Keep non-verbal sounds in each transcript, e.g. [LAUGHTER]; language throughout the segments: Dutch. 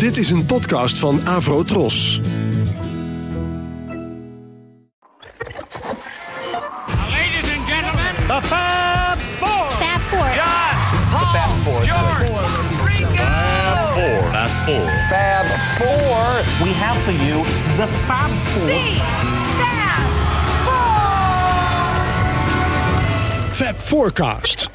Dit is een podcast van Avro Tros. Ladies and gentlemen, the Fab Four. Fab Four. John, the Fab Four. Fab Four. Fab Four. Fab Four. We have for you the Fab Four. Fab Four. Fab Forecast.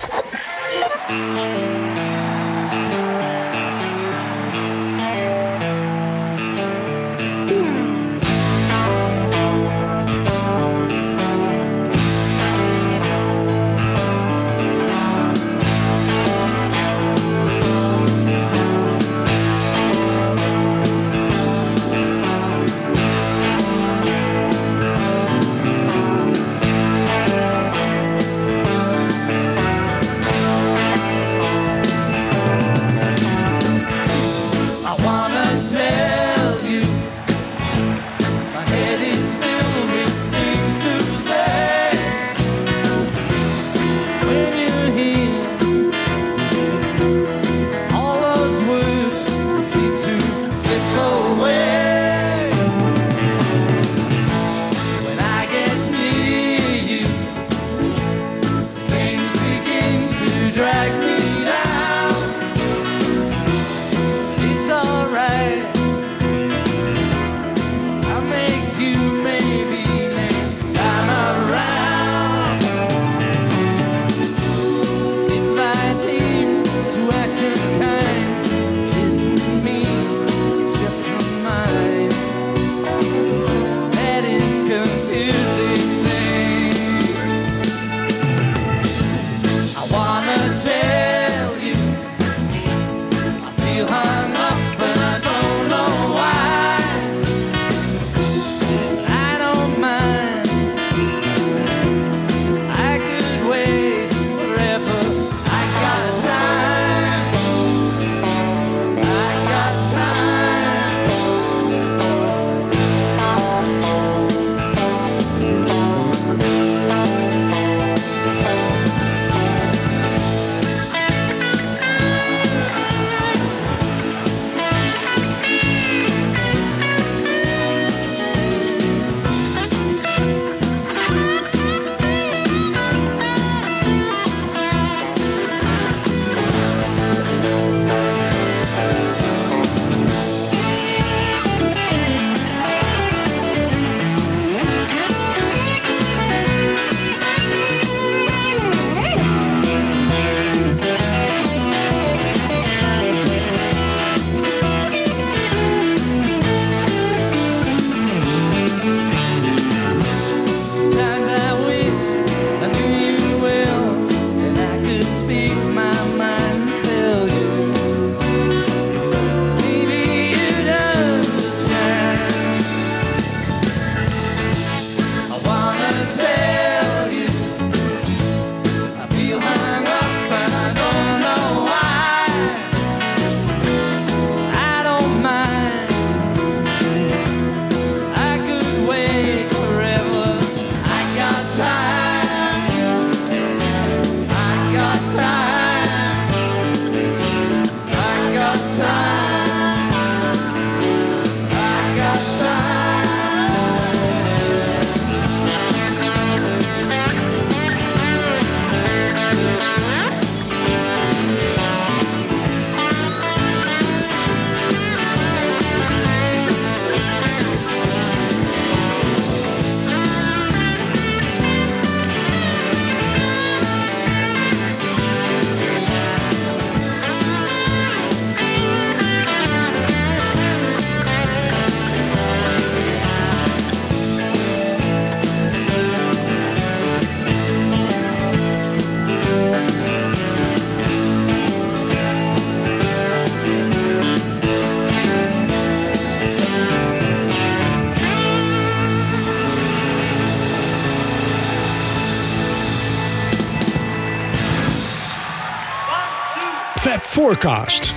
Podcast.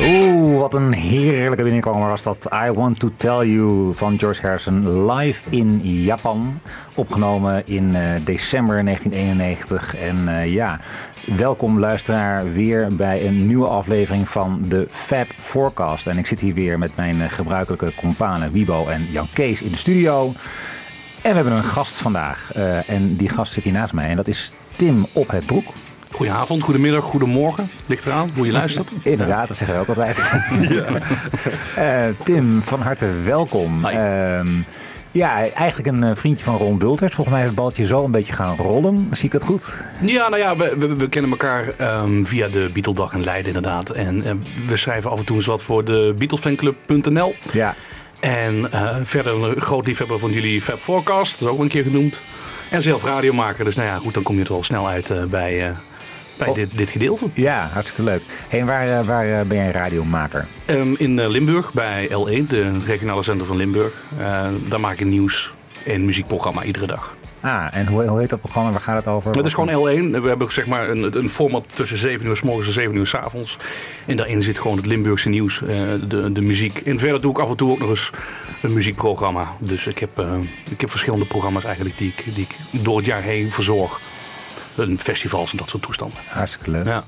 Oeh, wat een heerlijke binnenkomer was dat. I Want To Tell You van George Harrison live in Japan. Opgenomen in eh, december 1991. En eh, ja, welkom luisteraar weer bij een nieuwe aflevering van de Fab Forecast. En ik zit hier weer met mijn eh, gebruikelijke kompanen Wibo en Jan Kees in de studio. En we hebben een gast vandaag. en die gast zit hier naast mij. En dat is Tim Op het Broek. Goedenavond, goedemiddag, goedemorgen. Ligt eraan hoe je luistert. [LAUGHS] Inderdaad, dat zeggen we ook altijd. [LAUGHS] [LAUGHS] Eh, Tim, van harte welkom. Ehm, ja, eigenlijk een eh, vriendje van Ron Bulters. Volgens mij is het balletje zo een beetje gaan rollen. Zie ik dat goed? Ja, nou ja, we, we, we kennen elkaar ehm, via de Beatledag in Leiden inderdaad. En eh, we schrijven af en toe eens wat voor de Beatlefanclub.nl. Ja. En verder een groot liefhebber van jullie Fab Forecast, dat is ook een keer genoemd. En zelf radiomaker, dus nou ja, goed, dan kom je er al snel uit bij, bij Oh. dit, dit gedeelte. Ja, hartstikke leuk. Hey, en waar, eh, waar eh, ben jij radiomaker? Ehm, in eh, Limburg bij L1, de regionale zender van Limburg. Daar maak ik nieuws- en muziekprogramma iedere dag. Ah, en hoe, hoe heet dat programma? Waar gaat het over? Het is gewoon L1. We hebben zeg maar een, een format tussen 7 uur s morgens en 7 uur s avonds. En daarin zit gewoon het Limburgse nieuws, de, de muziek. En verder doe ik af en toe ook nog eens een muziekprogramma. Dus ik heb, ik heb verschillende programma's eigenlijk die ik, die ik door het jaar heen verzorg. Een festivals en dat soort toestanden. Hartstikke leuk. Ja.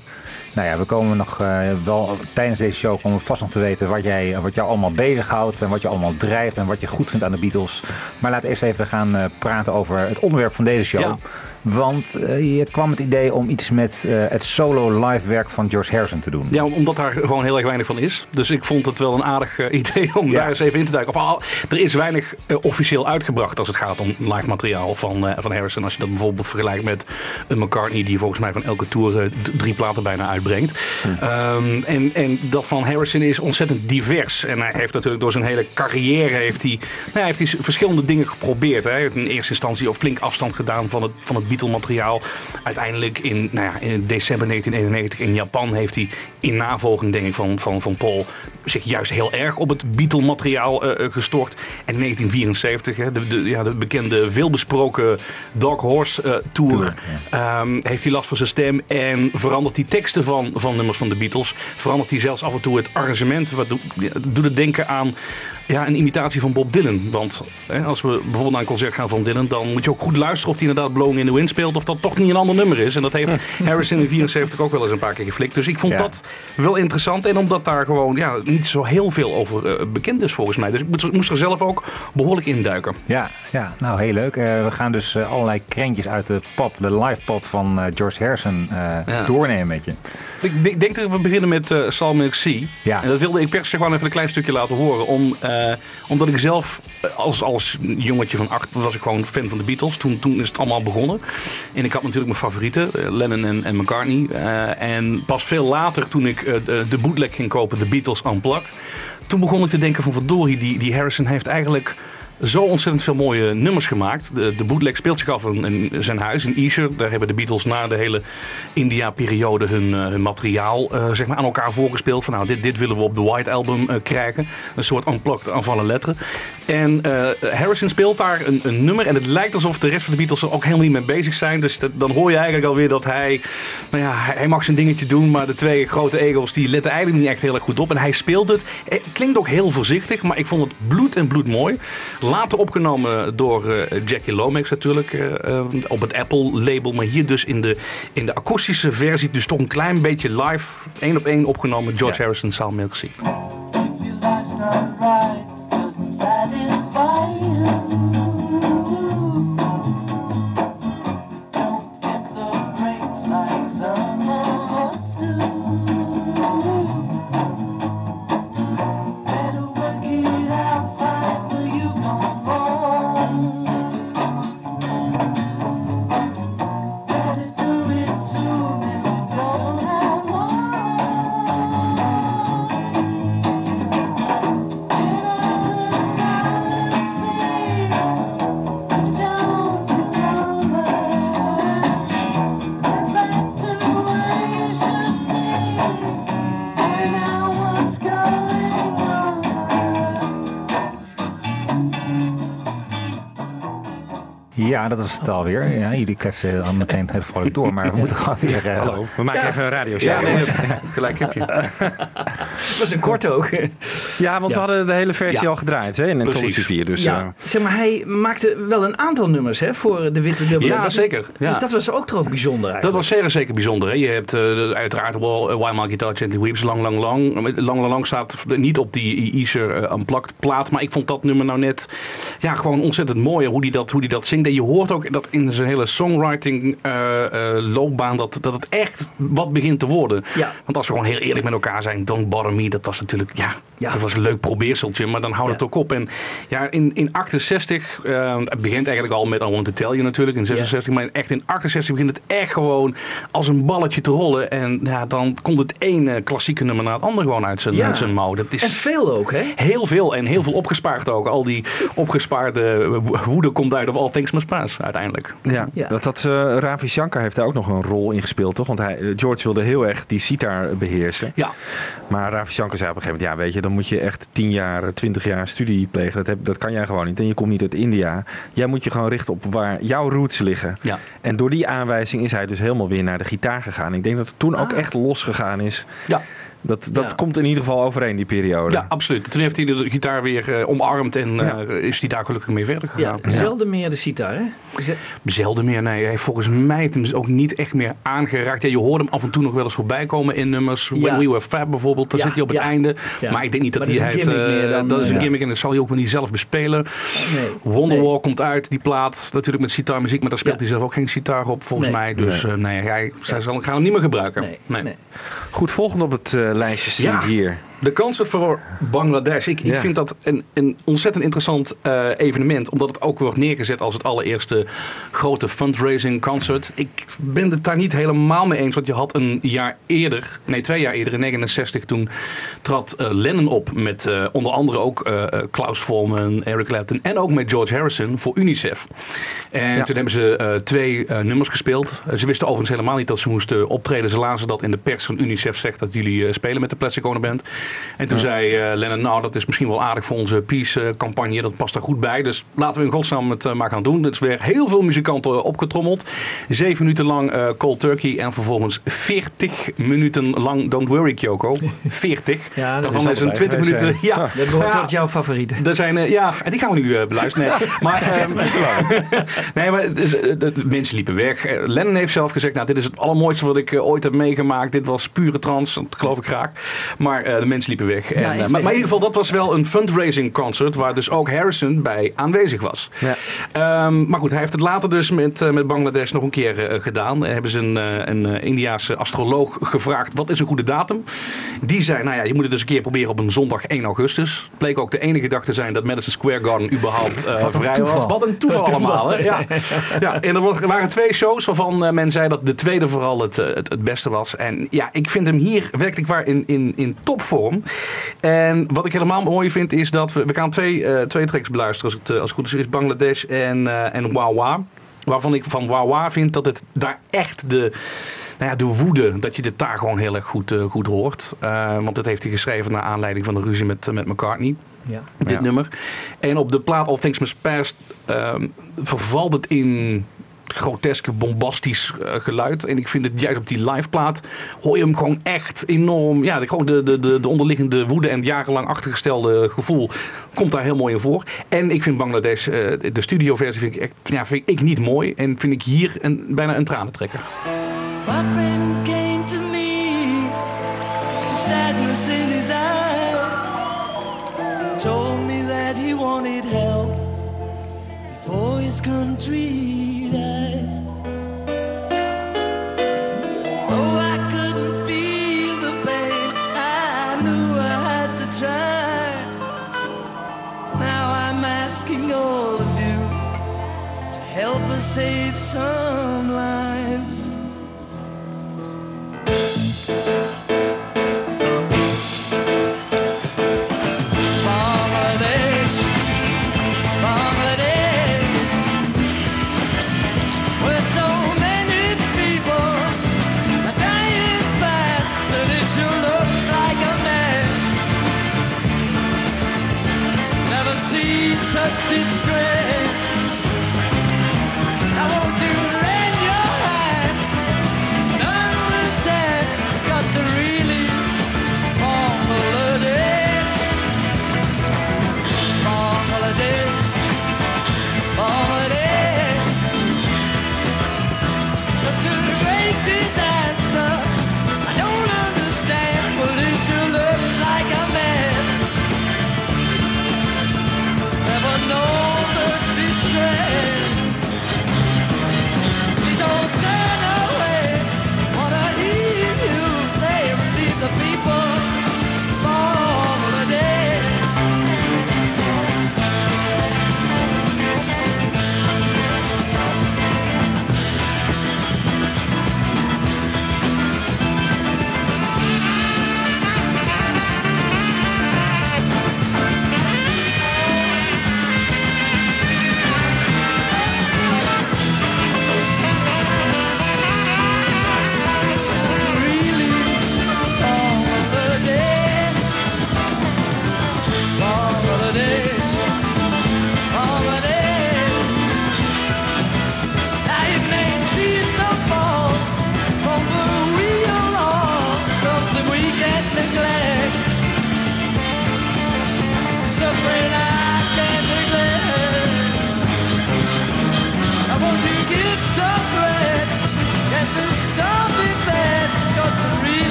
Nou ja, we komen nog eh, wel tijdens deze show komen we vast nog te weten wat, jij, wat jou allemaal bezighoudt en wat je allemaal drijft en wat je goed vindt aan de Beatles. Maar laten we eerst even gaan eh, praten over het onderwerp van deze show. Ja. Want eh, je kwam het idee om iets met eh, het solo live werk van George Harrison te doen. Ja, omdat daar gewoon heel erg weinig van is. Dus ik vond het wel een aardig eh, [LAUGHS] idee om Ja. daar eens even in te duiken. Of, al- er is weinig eh, officieel uitgebracht als het gaat om live materiaal van, eh, van Harrison. Als je dat bijvoorbeeld vergelijkt met een McCartney die volgens mij van elke tour eh, drie platen bijna uitbrengt. Ehm, en, en dat van Harrison is ontzettend divers. En hij heeft natuurlijk door zijn hele carrière heeft hij, nou, hij heeft hij verschillende dingen geprobeerd. Hè. Hij heeft in eerste instantie op flink afstand gedaan van het, van het Beatle-materiaal. Uiteindelijk in, nou ja, in december 1991 in Japan heeft hij in navolging denk ik van, van, van Paul zich juist heel erg op het Beatle-materiaal eh, eh, gestort. En in 1974, hè, de, de, ja, de bekende veelbesproken Dark Horse eh, Tour, Tour, ehm, heeft hij last van zijn stem en verandert hij teksten van, van nummers van de Beatles. Verandert hij zelfs af en toe het arrangement. Wat doet het denken aan ja, een imitatie van Bob Dylan. Want hè, als we bijvoorbeeld naar een concert gaan van Dylan, dan moet je ook goed luisteren of hij inderdaad Blowing in the Wind speelt. Of dat toch niet een ander nummer is. En dat heeft [LAUGHS] Harrison in 74 ook wel eens een paar keer geflikt. Dus ik vond Ja. dat wel interessant. En omdat daar gewoon ja, niet zo heel veel over eh, bekend is volgens mij. Dus ik moest- er zelf ook behoorlijk induiken. Ja, ja nou heel leuk. Eh, we gaan dus eh, allerlei krentjes uit de pop, de live pop van George Harrison Ja. doornemen met je. Ik denk- dat we beginnen met eh Psalm Milk Sea. Ja. En dat wilde ik per se gewoon even een klein stukje laten horen. Om, eh, omdat ik zelf, eh, als, als jongetje van acht, was ik gewoon fan van de Beatles. Toen, toen is het allemaal begonnen. En ik had natuurlijk mijn favorieten, eh, Lennon en, en McCartney. En pas veel later, toen ik de, de bootleg ging kopen, de Beatles Unplugged. Toen begon ik te denken van verdorie, die, die Harrison heeft eigenlijk zo ontzettend veel mooie nummers gemaakt. De, de bootleg speelt zich af in, zijn huis in Esher. Daar hebben de Beatles na de hele India-periode hun, eh, hun materiaal eh, zeg maar aan elkaar voorgespeeld. Van nou, dit, dit willen we op de White Album eh, krijgen. Een soort unplugged aanvallen letteren. En Harrison speelt daar een, een nummer. En het lijkt alsof de rest van de Beatles er ook helemaal niet mee bezig zijn. Dus dan hoor je eigenlijk alweer dat hij, nou ja, hij, mag zijn dingetje doen. Maar de twee grote ego's die letten eigenlijk niet echt heel erg goed op. En hij speelt het. Het klinkt ook heel voorzichtig. Maar ik vond het bloed en bloed mooi. Later opgenomen door eh, Jackie Lomax natuurlijk. eh, eh, op het Apple label. Maar hier dus in de, in de akoestische versie. Dus toch een klein beetje live. één op één opgenomen. George Ja. Harrison, Sal Milk Sea. If your life's alright, doesn't satisfy you. Ja, dat was het alweer. Ja, jullie kletsen dan meteen heel vrolijk door, maar we moeten gewoon weer... eh, Hallo, we maken Ja. even een radio Ja, nee, [LAUGHS] gelijk heb je. Was een kort ook. Ja, want Ja. we hadden de hele versie Ja. al gedraaid hè, in Precies. Anthology 4. Dus, ja, eh, zeg maar, hij maakte wel een aantal nummers hè, voor de Witte Dubbele. Ja, Dat is- zeker. Ja. Dus dat was ook toch bijzonder Dat eigenlijk. was zeer zeker bijzonder. Hè? Je hebt eh, uiteraard wel uh, Why My Guitar Gently Weeps, Lang Lang Lang. Lang Lang Lang staat niet op die Easer uh, Unplugged plaat. Maar ik vond dat nummer nou net ja, gewoon ontzettend mooi. Hoe die dat, hoe die dat zingt. En je hoort ook dat in zijn hele songwriting eh, eh, loopbaan dat, dat het echt wat begint te worden. Ja. Want als we gewoon heel eerlijk met elkaar zijn, Don't Bother Me, dat was natuurlijk, ja, Ja. dat was een leuk probeerseltje. Maar dan houdt Ja. het ook op. En ja, in, in 68, eh, het begint eigenlijk al met I Want To Tell You natuurlijk, in 66. Maar echt in 68 begint het echt gewoon als een balletje te rollen. En ja, dan komt het ene klassieke nummer na het andere gewoon uit zijn, Ja. uit zijn mouw. Dat is En veel ook, hè? heel veel en heel veel opgespaard ook. Al die opgespaarde wo- woede komt uit op All Things Must Pass uiteindelijk. ja, Ja. Dat, dat, eh, Ravi Shankar heeft daar ook nog een rol in gespeeld, toch? Want hij, eh, George wilde heel erg die sitar beheersen. Ja, Maar Ravi Shankar zei op een gegeven moment, ja weet je, dan moet je echt 10 jaar, 20 jaar studie plegen. Dat, heb, dat kan jij gewoon niet. En je komt niet uit India. Jij moet je gewoon richten op waar jouw roots liggen. ja. En door die aanwijzing is hij dus helemaal weer naar de gitaar gegaan. Ik denk dat het toen ook Ah. echt losgegaan is. ja. Dat, dat Ja. komt in ieder geval overeen, die periode. Ja, absoluut. Toen heeft hij de gitaar weer eh, omarmd en Ja. eh, is hij daar gelukkig mee verder Ja, gegaan. zelden meer de sitar, hè? Ze- Zelden meer, nee. Hij heeft volgens mij het hem ook niet echt meer aangeraakt. Ja, je hoorde hem af en toe nog wel eens voorbij komen in nummers. When. We Were Fab bijvoorbeeld, daar Ja, zit hij op het ja. einde. Ja. Maar ik denk niet dat hij dat is het... eh, dat is een eh, gimmick en dat zal hij ook wel niet zelf bespelen. Nee. Wonderwall Nee. komt uit, die plaat. Natuurlijk met sitarmuziek, maar daar speelt Ja. hij zelf ook geen sitar op volgens Nee. mij. Dus Nee. nee, hij, zij zal, gaan hem niet meer gebruiken. Nee, nee. Goed, volgende op het eh, lijstje zie Ja. ik hier. De Concert for Bangladesh. Ik, vind dat een, een ontzettend interessant eh, evenement. Omdat het ook wordt neergezet als het allereerste grote fundraising concert. Ik ben het daar niet helemaal mee eens. Want je had een jaar eerder, nee twee jaar eerder, in 69, toen trad eh, Lennon op. Met eh, onder andere ook Klaus Volman, Eric Clapton en ook met George Harrison voor UNICEF. En Ja. toen hebben ze twee nummers gespeeld. Ze wisten overigens helemaal niet dat ze moesten optreden. Ze lazen dat in de pers van UNICEF zegt dat jullie spelen met de Plastic Ono Band. En toen zei eh, Lennon, nou dat is misschien wel aardig voor onze peace-campagne. dat past er goed bij. Dus laten we in godsnaam het eh, maar gaan doen. Er is weer heel veel muzikanten eh, opgetrommeld. Zeven minuten lang eh, Cold Turkey. En vervolgens 40 minuten lang Don't Worry Kyoko. [LAUGHS] 40. Ja, dat Daarvan is een allebei 20 geweest, minuten. [LAUGHS] Ja, Dat behoort Ja. tot jouw favorieten. er zijn, eh, ja, en die gaan we nu eh, beluisteren. Nee, [LAUGHS] maar, ehm, nee, maar eh, mensen liepen weg. Eh, Lennon heeft zelf gezegd, nou, dit is het allermooiste wat ik eh, ooit heb meegemaakt. Dit was pure trans, dat geloof ik graag. Maar eh, de mensen liepen weg. En, Ja, eh, maar, in ieder geval, dat was wel een fundraising concert... waar dus ook Harrison bij aanwezig was. Ja. Ehm, maar goed, hij heeft het later dus met, eh, met Bangladesh nog een keer eh, gedaan. Daar hebben ze een, een Indiaanse astroloog gevraagd... wat is een goede datum? Die zei, nou ja, je moet het dus een keer proberen op een zondag 1 augustus. Het bleek ook de enige dag te zijn dat Madison Square Garden überhaupt vrij toeval. was. Wat een toeval allemaal. Hè? Ja. ja, en er wa- waren twee shows waarvan men zei dat de tweede vooral het, het, het beste was. En ja, ik vind hem hier werkelijk waar in, in, in topvorm. En wat ik helemaal mooi vind is dat we, we gaan twee, eh, twee tracks beluisteren als het, eh, als het goed is. is Bangladesh en, eh en Wawa. Waarvan ik van Wawa vind dat het daar echt de, nou ja, de woede, dat je dit daar gewoon heel erg goed, goed hoort. Want dat heeft hij geschreven naar aanleiding van de ruzie met, met McCartney Ja. dit Ja. nummer. En op de plaat All Things Must Pass ehm, vervalt het in groteske, bombastisch eh, geluid. En ik vind het juist op die live plaat hoor je hem gewoon echt enorm... Ja, de, de, de, de, de onderliggende woede en jarenlang achtergestelde gevoel komt daar heel mooi in voor. En ik vind Bangladesh, eh, de studioversie vind ik, echt, ja, vind ik niet mooi. En vind ik hier een, bijna een tranentrekker. Me, sadness in his. Told me that he wanted help before his country ever saved some lives.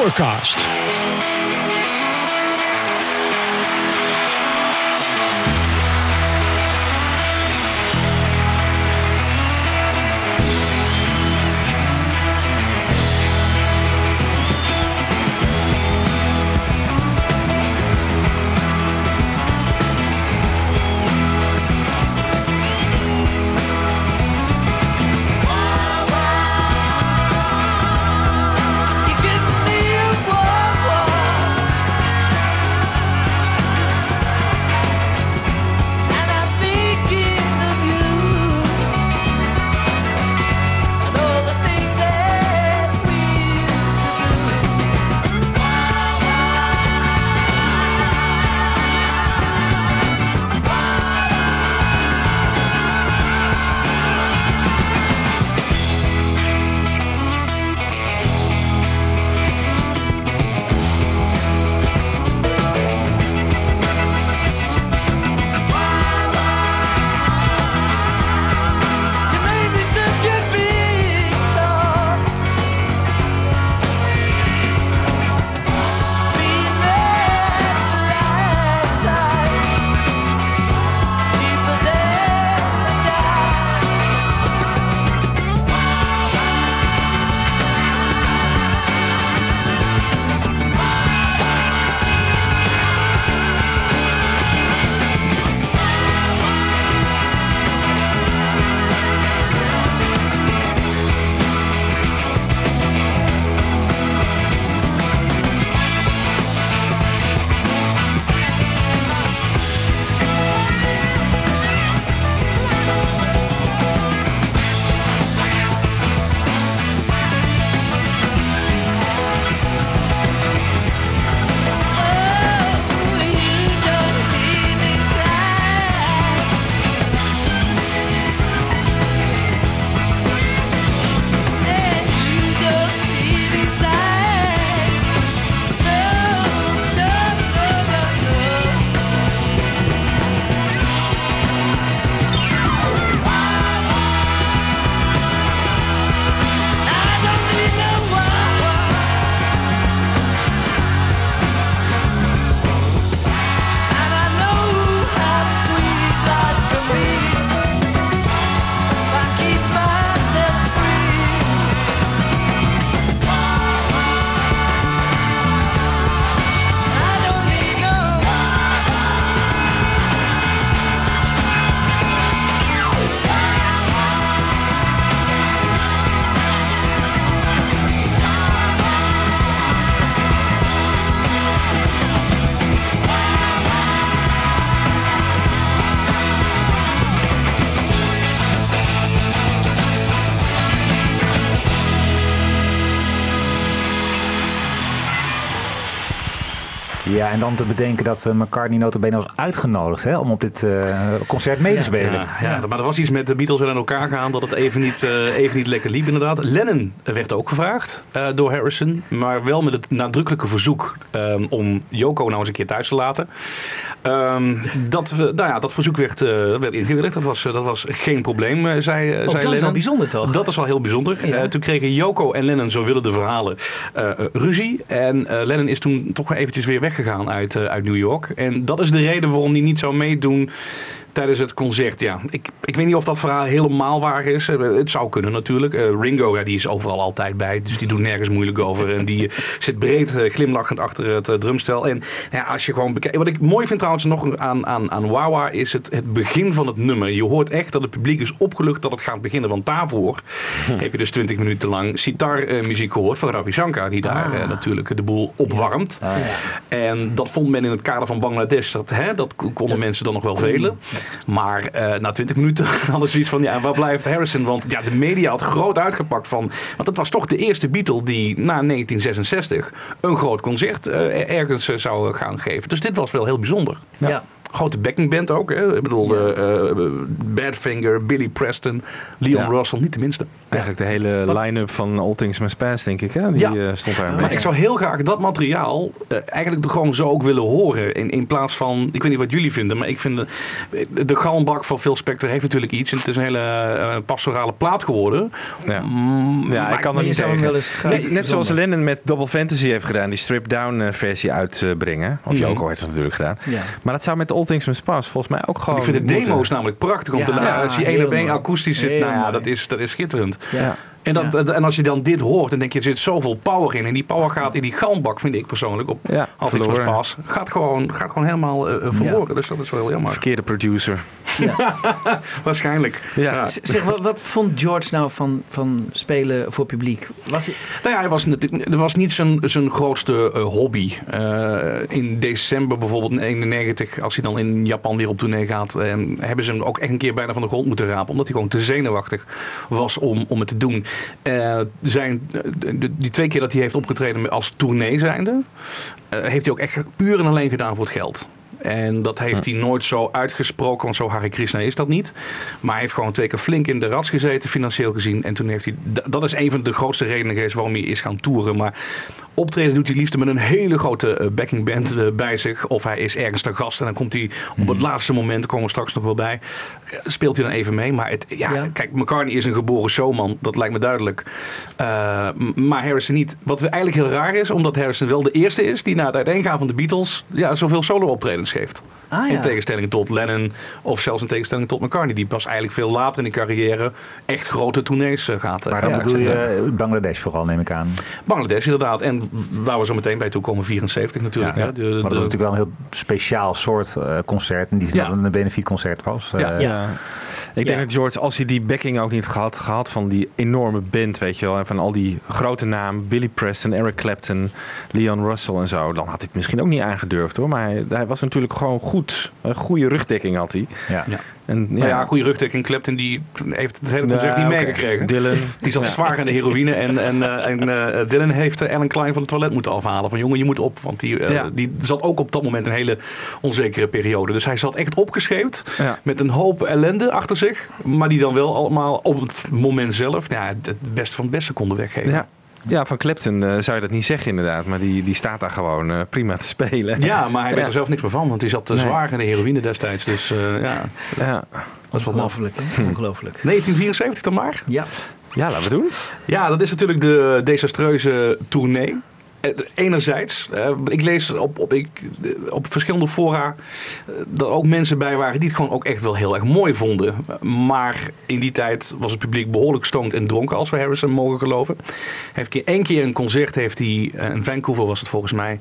Forecast. Ja, en dan te bedenken dat eh, McCartney notabene was uitgenodigd hè, om op dit eh, concert mee te spelen. Ja, ja, maar er was iets met de Beatles en elkaar gaan dat het even niet, eh, even niet lekker liep inderdaad. Lennon werd ook gevraagd door Harrison, maar wel met het nadrukkelijke verzoek ehm, om Yoko nou eens een keer thuis te laten. Ehm, dat, we- nou ja, dat verzoek werd, eh, werd ingewilligd. Dat was, eh, dat was geen probleem, eh, zei, eh, zei Oh, dat is Lennon. wel bijzonder toch? Dat is wel heel bijzonder. Ja. Toen kregen Yoko en Lennon, zo willen de verhalen, ruzie. En Lennon is toen toch eventjes weer weggegaan uit, uit New York. En dat is de reden waarom hij niet zou meedoen tijdens het concert. Ja, ik, ik weet niet of dat verhaal helemaal waar is. Eh, Het zou kunnen natuurlijk. Eh, Ringo, ja, die is overal altijd bij. Dus die doet nergens moeilijk over. En die eh, zit breed glimlachend achter het eh, drumstel. En ja, als je gewoon bekijkt... Wat ik mooi vind trouwens nog aan, aan, aan Wawa... is het, het begin van het nummer. Je hoort echt dat het publiek is opgelucht dat het gaat beginnen. Want daarvoor heb je dus 20 minuten lang sitarmuziek gehoord van Ravi Shankar. Die daar eh, natuurlijk de boel opwarmt. En dat vond men in het kader van Bangladesh. Dat, hè, dat konden mensen dan nog wel velen. Maar eh, na 20 minuten [LAUGHS] hadden ze zoiets van, ja, waar blijft Harrison? Want ja, de media had groot uitgepakt van... Want het was toch de eerste Beatle die na 1966 een groot concert eh, ergens eh, zou gaan geven. Dus dit was wel heel bijzonder. Ja. Grote backingband ook. Hè? Ik bedoel, eh, Badfinger, Billy Preston, Leon Ja. Russell, niet de minste. Eigenlijk de hele line-up van All Things Must Pass, denk ik. Hè? Die Ja. eh, stond daar Maar ik zou heel graag dat materiaal eh, eigenlijk gewoon zo ook willen horen. In, in plaats van, ik weet niet wat jullie vinden, maar ik vind de, de galmbak van Phil Spector heeft natuurlijk iets. En het is een hele pastorale plaat geworden. Ja. Mm, Ja, ik kan er niet tegen. Nee, net zoals. Lennon met Double Fantasy heeft gedaan, die stripped-down eh, versie uitbrengen. Of Mhm. Yoko heeft dat natuurlijk gedaan. Ja. Maar dat zou met All Things Must Pass volgens mij ook gewoon ik vind de moeten. demo's namelijk prachtig om te Ja, luisteren. Als je één op akoestisch zit, nou ja, dat is, dat is schitterend. Ja. En, dat, en als je dan dit hoort, dan denk je, er zit zoveel power in. En die power gaat in die galmbak, vind ik persoonlijk, op Ja, verloren. Pass. Gaat gewoon, gaat gewoon helemaal eh, eh, verloren. Dus dat is wel heel jammer. Verkeerde producer. [LAUGHS] Waarschijnlijk. Ja. Zeg, wat, wat vond George nou van, van spelen voor publiek? Was hij, Nou ja, hij was, natuurlijk- het was niet zijn, zijn grootste eh, hobby. Eh, in december bijvoorbeeld in 91, als hij dan in Japan weer op tournee gaat, hebben ze hem ook echt een keer bijna van de grond moeten rapen. Omdat hij gewoon te zenuwachtig was om, om het te doen. Eh, zijn, de, de- die twee keer dat hij heeft opgetreden als tournee zijnde, eh, heeft hij ook echt puur en alleen gedaan voor het geld. En dat heeft hij nooit zo uitgesproken, want zo Hare Krishna is dat niet. Maar hij heeft gewoon twee keer flink in de rats gezeten, financieel gezien. En toen heeft hij, dat is een van de grootste redenen geweest waarom hij is gaan toeren. Maar optreden doet hij liefst met een hele grote eh, backingband eh, bij zich. Of hij is ergens te gast en dan komt hij op het laatste moment, daar komen we straks nog wel bij, eh, speelt hij dan even mee. Maar het, ja, Ja. kijk, McCartney is een geboren showman, dat lijkt me duidelijk. Uh, m- maar Harrison niet. Wat eigenlijk heel raar is, omdat Harrison wel de eerste is die na het uiteengaan van de Beatles ja, zoveel solo-optredens geeft. Ah, ja. In tegenstelling tot Lennon of zelfs in tegenstelling tot McCartney. Die pas eigenlijk veel later in de carrière echt grote tournees eh, gaat. eh, Maar dan bedoel je eh, Bangladesh vooral, neem ik aan. Bangladesh inderdaad. En waar we zo meteen bij toe komen, 74 natuurlijk. Ja, hè. De- maar dat was natuurlijk wel een heel speciaal soort eh, concert. In die zin Ja. dat het een benefietconcert was. Ja. Ik denk Ja. dat George, als hij die backing ook niet gehad, gehad van die enorme band, weet je wel, en van al die grote namen, Billy Preston, Eric Clapton, Leon Russell en zo, dan had hij het misschien ook niet aangedurfd hoor. Maar hij, hij was natuurlijk gewoon goed. Een goede rugdekking had hij. Ja. Ja. En, Nou ja, goede rugdekking. Clapton die heeft het hele concert niet meegekregen. Dylan. Die zat zwaar aan de heroïne. En, en, eh, en eh, Dylan heeft Alan Klein van het toilet moeten afhalen. Van jongen, je moet op. Want die, eh, Ja. die zat ook op dat moment een hele onzekere periode. Dus hij zat echt opgescheept. Ja. Met een hoop ellende achter zich. Maar die dan wel allemaal op het moment zelf ja, het beste van het beste konden weggeven. Ja. van Clapton eh, zou je dat niet zeggen inderdaad. Maar die, die staat daar gewoon eh, prima te spelen. Ja, maar hij weet Ja. er zelf niks meer van. Want hij zat te Nee. zwaar in de heroïne destijds. Dus eh, ja, Ja. dat is wel maf. Ongelooflijk, hè? Ongelooflijk. 1974 dan maar. Ja. ja, laten we doen. Ja, dat is natuurlijk de desastreuze tournee. Eh, Enerzijds, ik lees op, op, ik, eh, op verschillende fora eh, dat ook mensen bij waren die het gewoon ook echt wel heel erg mooi vonden. Maar in die tijd was het publiek behoorlijk stoned en dronken, als we Harrison mogen geloven. Hij heeft keer, een concert, heeft hij, in Vancouver was het volgens mij,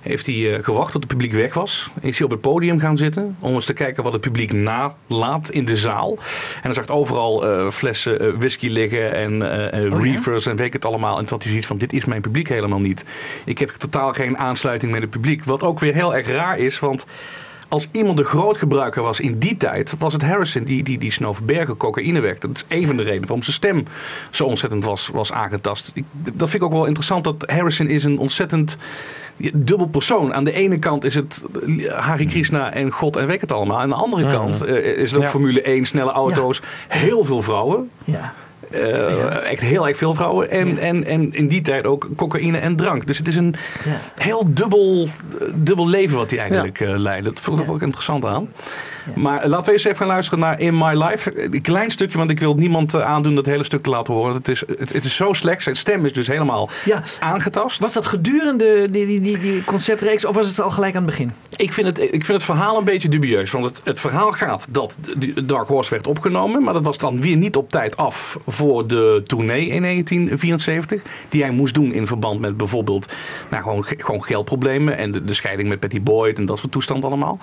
heeft hij eh, gewacht tot het publiek weg was. Is hij op het podium gaan zitten om eens te kijken wat het publiek nalaat in de zaal. En dan zag overal eh, flessen eh, whisky liggen en ja? reefers en weet ik het allemaal. En toen had hij zoiets van, dit is mijn publiek helemaal niet. Ik heb totaal geen aansluiting met het publiek. Wat ook weer heel erg raar is, want... Als iemand een groot gebruiker was in die tijd, was het Harrison die, die, die snoof bergen cocaïne weg. Dat is een van de redenen waarom zijn stem zo ontzettend was, was aangetast. Ik, dat vind ik ook wel interessant, dat Harrison is een ontzettend dubbel persoon. Aan de ene kant is het Hare Krishna en God en weet het allemaal. Aan de andere kant eh, is het ook Ja. Formule 1, snelle auto's, heel veel vrouwen. Ja. Eh, Echt heel erg veel vrouwen. En, en, en in die tijd ook cocaïne en drank. Dus het is een heel dubbel, dubbel leven wat hij eigenlijk eh, leidt. Dat vond ik ook interessant aan. Maar laten we eens even gaan luisteren naar In My Life. Een klein stukje, want ik wil niemand eh, aandoen dat hele stuk te laten horen. Het is, het, het is zo slecht. Zijn stem is dus helemaal Ja. aangetast. Was dat gedurende die, die, die, die concertreeks of was het al gelijk aan het begin? Ik vind, het, ik vind het verhaal een beetje dubieus. Want het, het verhaal gaat dat Dark Horse werd opgenomen. Maar dat was dan weer niet op tijd af voor de tournee in 1974. Die hij moest doen in verband met bijvoorbeeld nou, gewoon, ge- gewoon geldproblemen. En de, de scheiding met Patty Boyd en dat soort toestand allemaal.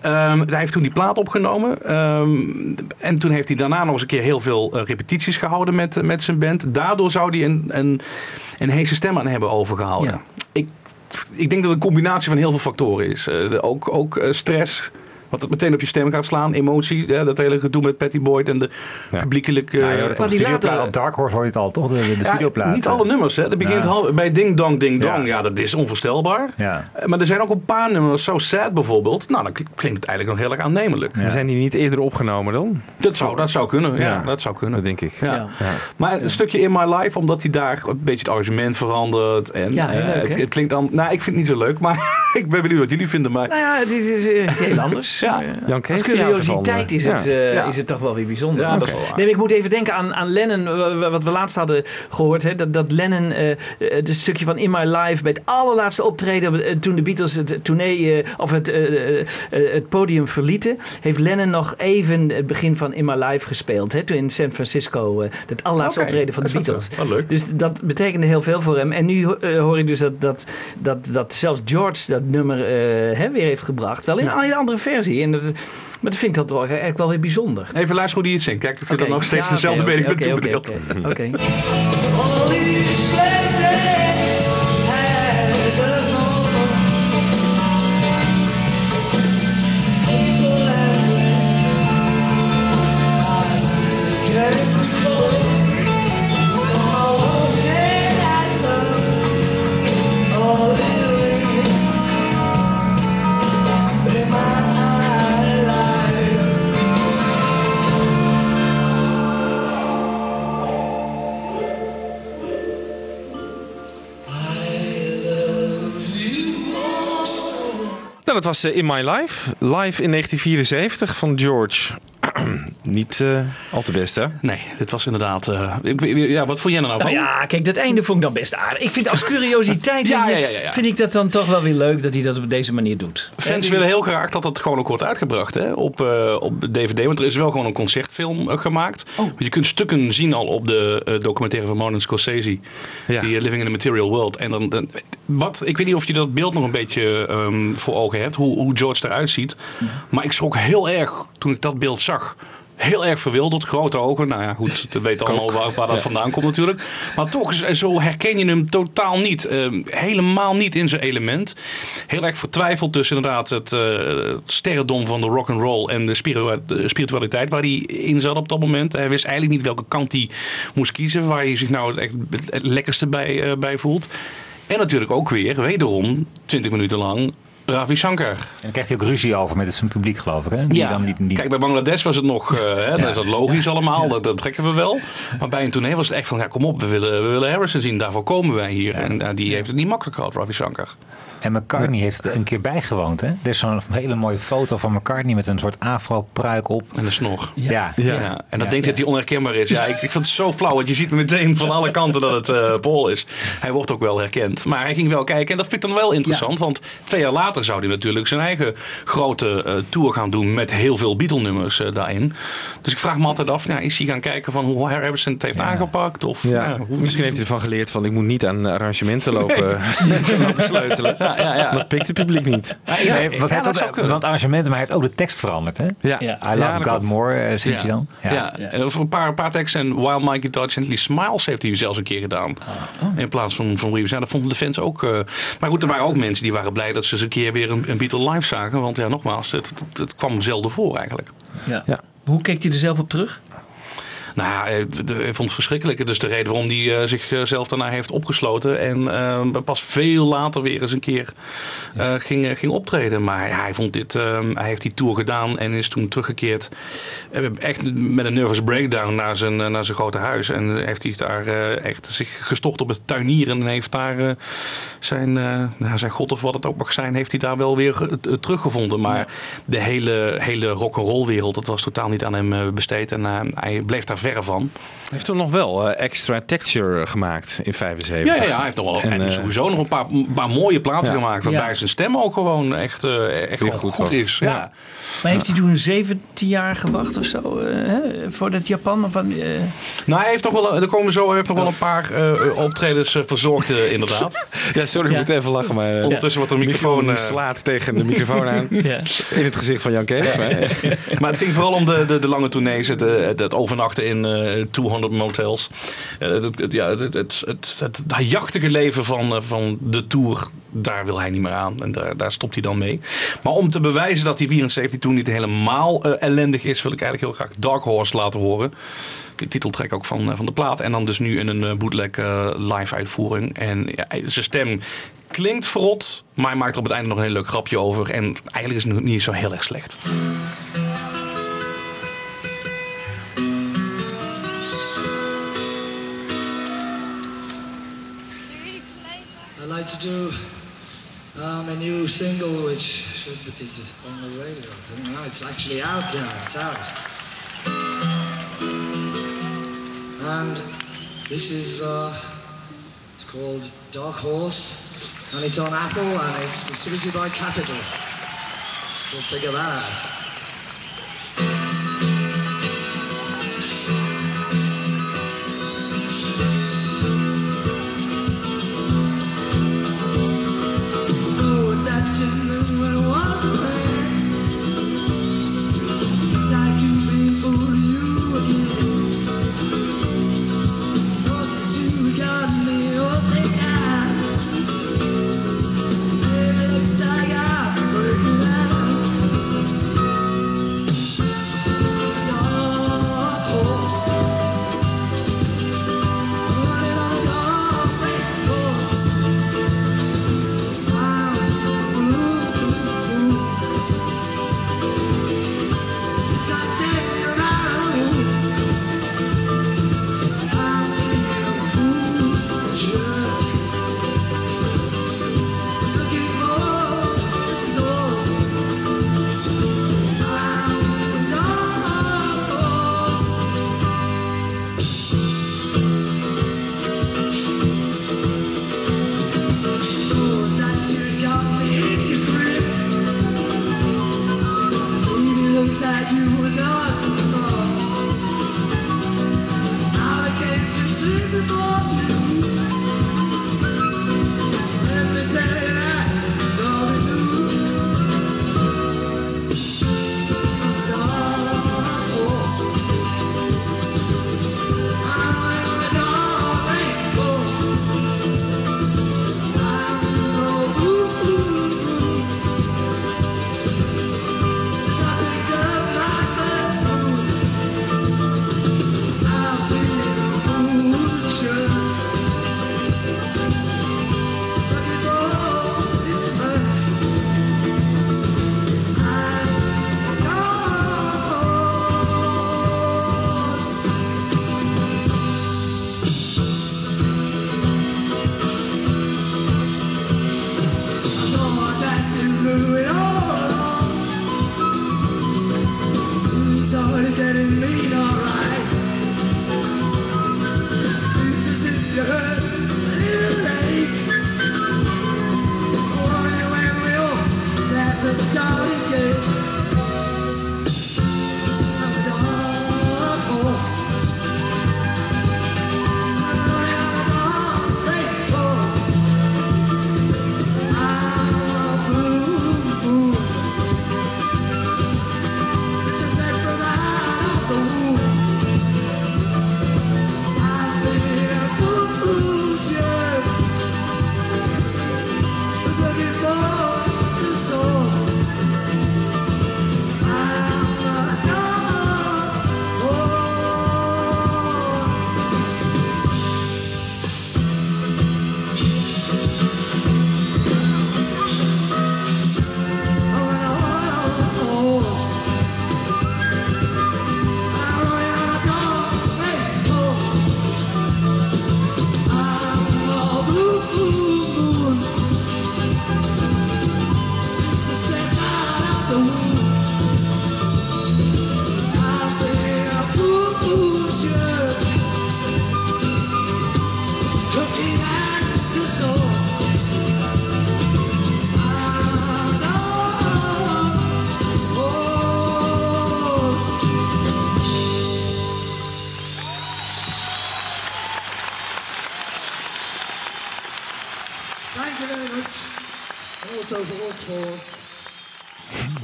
Ehm, hij heeft toen die plaat opgenomen. Ehm, en toen heeft hij daarna nog eens een keer heel veel eh, repetities gehouden met, eh, met zijn band. Daardoor zou hij een, een, een heese stem aan hebben overgehouden. Ja. Ik ik denk dat het een combinatie van heel veel factoren is. Eh, ook ook stress, Wat het meteen op je stem gaat slaan, emotie. Hè, dat hele gedoe met Patty Boyd en de Ja. publiekelijke... Ja, joh, eh, op, later- op Dark Horse hoor je het al, toch? De, de ja, studioplaat. niet alle nummers, hè. Dat begint Ja. hal- bij Ding Dong Ding Dong. Ja. Ja. dat is onvoorstelbaar. Ja. Eh, Maar er zijn ook een paar nummers, So Sad bijvoorbeeld. Nou, dan klinkt het eigenlijk nog heel erg aannemelijk. Zijn die niet eerder opgenomen dan? Dat, zou, dat zou kunnen, ja. Ja. Dat zou kunnen. Dat denk ik. Ja. Ja. Maar een stukje In My Life, omdat hij daar een beetje het arrangement verandert. En, Ja, heel eh, leuk, het, klinkt dan... Nou, ik vind het niet zo leuk, [LAUGHS] maar ik ben benieuwd wat jullie vinden. Maar Nou ja, het is, het is heel anders. Ja. Jan Als curiositeit is, ja. het, eh, Ja. is het toch wel weer bijzonder. Ja, dat is wel waar. Nee, ik moet even denken aan, aan Lennon, wa- wa- wat we laatst hadden gehoord. Hè, dat, dat Lennon eh, eh, het stukje van In My Life bij het allerlaatste optreden, toen de Beatles het tournee of het, het podium verlieten, heeft Lennon nog even het begin van In My Life gespeeld. Hè, toen in San Francisco, het allerlaatste optreden van de wel Beatles. zo. Wel leuk. Dus dat betekende heel veel voor hem. En nu hoor ik dus dat, dat, dat, dat zelfs George dat nummer hè, weer heeft gebracht. Wel in een hele andere versie. En dat, maar dat vind ik dat wel, eigenlijk wel weer bijzonder. even luisteren hoe die het zingt. Kijk, ik vind Oké. dat nog steeds Ja, dezelfde mening oké, met oké, [LAUGHS] Nou, dat was eh, In My Life. Live in 1974 van George. Niet eh, al te best, hè? Nee, dit was inderdaad... eh, ja, wat vond jij er nou van? Nou ja, kijk, dat einde vond ik dan best aardig. Ik vind als curiositeit [LAUGHS] Ja, vind, ja, ja, ja. vind ik dat dan toch wel weer leuk dat hij dat op deze manier doet. Fans willen heel graag dat het gewoon ook wordt uitgebracht hè, op, eh, op DVD. Want er is wel gewoon een concertfilm eh, gemaakt. Oh. Je kunt stukken zien al op de eh, documentaire van Martin Scorsese. Ja. Die eh, Living in the Material World. En dan, dan- wat, ik weet niet of je dat beeld nog een beetje ehm, voor ogen hebt. Hoe, hoe George eruit ziet. Maar ik schrok heel erg toen ik dat beeld zag. Heel erg verwilderd, grote ogen. Nou ja, goed, we [LAUGHS] weten allemaal waar, waar dat vandaan komt natuurlijk. Maar toch, zo herken je hem totaal niet. Ehm, helemaal niet in zijn element. Heel erg vertwijfeld tussen inderdaad het eh, sterrendom van de rock and roll en de, spiritua- de spiritualiteit waar hij in zat op dat moment. Hij wist eigenlijk niet welke kant hij moest kiezen, waar hij zich nou het lekkerste bij, eh, bij voelt. En natuurlijk ook weer, wederom, 20 minuten lang, Ravi Shankar. En dan krijgt hij ook ruzie over met zijn publiek, geloof ik. Hè? Die dan niet, niet... Kijk, bij Bangladesh was het nog, eh, hè, dan is dat logisch allemaal, dat, dat trekken we wel. Maar bij een tournee was het echt van, ja, kom op, we willen, we willen Harrison zien, daarvoor komen wij hier. En eh, die heeft het niet makkelijk gehad, Ravi Shankar. En McCartney heeft er een keer bijgewoond. Hè? Er is zo'n hele mooie foto van McCartney met een soort afro-pruik op. En de snor. Ja. Ja. En dat denkt dat hij onherkenbaar is. Ja, ik, ik vind het zo flauw, want je ziet meteen van alle kanten dat het eh Paul is. Hij wordt ook wel herkend. Maar hij ging wel kijken en dat vind ik dan wel interessant. Want twee jaar later zou hij natuurlijk zijn eigen grote eh, tour gaan doen met heel veel Beatle-nummers eh, daarin. Dus ik vraag me altijd af, ja, is hij gaan kijken van hoe Harrison het heeft aangepakt? Of, Ja. ja, hoe- Misschien heeft hij ervan geleerd van ik moet niet aan arrangementen [LAUGHS] lopen, lopen [LAUGHS] sleutelen. [LAUGHS] Ja, ja, ja. Dat pikt het publiek niet. Nee, heeft dat ook- zou kunnen. want arrangementen, maar hij heeft ook de tekst veranderd. Hè? Ja, Ja. I love God klopt. more, eh, zingt hij dan. Ja. en dat voor een paar, een paar teksten. En While My Guitar Gently Smiles heeft hij zelfs een keer gedaan. In plaats van, van Reeves. Ja, dat vonden de fans ook. eh, maar goed, er waren ook mensen die waren blij dat ze eens een keer weer een, een Beatle live zagen. Want ja, nogmaals, het, het, het kwam zelden voor eigenlijk. Ja. Ja. Hoe keek hij er zelf op terug? Nou ja, hij- hij vond het verschrikkelijk. Is de reden waarom hij eh, zichzelf daarna heeft opgesloten. En eh, pas veel later weer eens een keer eh, ging, eh, ging optreden. Maar ja, hij, vond dit, eh, hij heeft die tour gedaan en is toen teruggekeerd. eh, echt met een nervous breakdown naar zijn, eh, naar zijn grote huis. En heeft hij daar eh, echt zich gestort op het tuinieren. En heeft daar eh, zijn, eh, nou, zijn god of wat het ook mag zijn, heeft hij daar wel weer ge- eh, teruggevonden. Maar de hele, hele rock'n'roll wereld, dat was totaal niet aan hem eh, besteed. En eh, hij bleef daar verre van. Hij heeft toen nog wel eh, extra texture gemaakt in 75. Ja, ja, ja, hij heeft nog wel En, en, eh, sowieso nog een paar, mooie platen Ja. gemaakt. Waarbij Ja. zijn stem ook gewoon echt, eh, echt goed is. Ja. Ja. Maar heeft hij toen 17 jaar gewacht of zo eh, hè, voordat Japan? Of, van, eh, Nou, hij heeft toch wel, er komen zo, hij heeft nog wel een paar eh, optredens verzorgd, inderdaad. [LAUGHS] Ja, sorry, ik Ja. moet even lachen. Maar, Ondertussen wordt er een de microfoon... eh, slaat tegen de microfoon aan. [LAUGHS] ja. In het gezicht van Jan Kees. maar- [LAUGHS] Maar het ging vooral om de, de, de lange tournees, het, het, het overnachten in eh 200 motels. Eh, het, het- ja, het, het, het, jachtige leven van, eh, van de Tour, daar wil hij niet meer aan. En daar, daar stopt hij dan mee. Maar om te bewijzen dat die 74 Tour niet helemaal eh, ellendig is, wil ik eigenlijk heel graag Dark Horse laten horen. De titeltrack ook van, eh, van de plaat. En dan dus nu in een eh, bootleg eh, live uitvoering. En ja, zijn stem klinkt verrot, maar hij maakt er op het einde nog een heel leuk grapje over. En eigenlijk is het niet zo heel erg slecht. A new single which should be, is on the radio. Don't know, it's actually out now, it's out. And this is, uh, it's called Dark Horse, and it's on Apple, and it's distributed by Capital. So figure that out.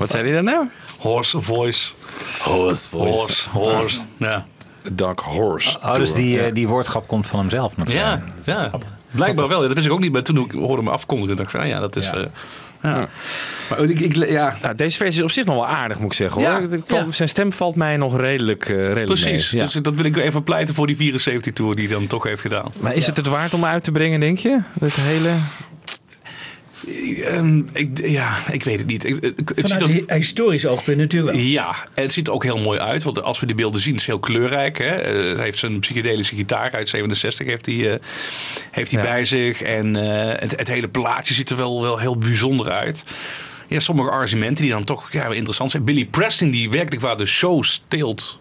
Wat zei hij dan nou? Horse voice. Horse Horse, horse. Ja. Dark Horse. Oh, dus die, Ja. eh, die woordgrap komt van hemzelf natuurlijk. Ja, ja. Blijkbaar wel. Ja, dat wist ik ook niet. Maar toen ik hoorde hem afkondigen, dacht ik van, ah, ja, dat is... Ja. eh, ja. Maar ik, ik, ja, Nou, deze versie is op zich nog wel aardig, moet ik zeggen. Ja, Hoor. Val- ja. Zijn stem valt mij nog redelijk, eh redelijk precies. mee. Ja. Dus dat wil ik even pleiten voor die 74 tour die hij dan toch heeft gedaan. Maar is het het waard om uit te brengen, denk je? Het hele... Ehm, ik, ja, ik weet het niet. Ik- het ziet Vanuit er, hi- historisch oogpunt natuurlijk wel. ja, het ziet er ook heel mooi uit. Want als we die beelden zien, is het heel kleurrijk. Hè? Eh, hij heeft zijn psychedelische gitaar uit 67 heeft hij, eh, heeft hij Ja. bij zich. En eh, het, het hele plaatje ziet er wel, wel heel bijzonder uit. Ja, sommige arrangementen die dan toch ja, interessant zijn. Billy Preston, die werkelijk waar de show steelt.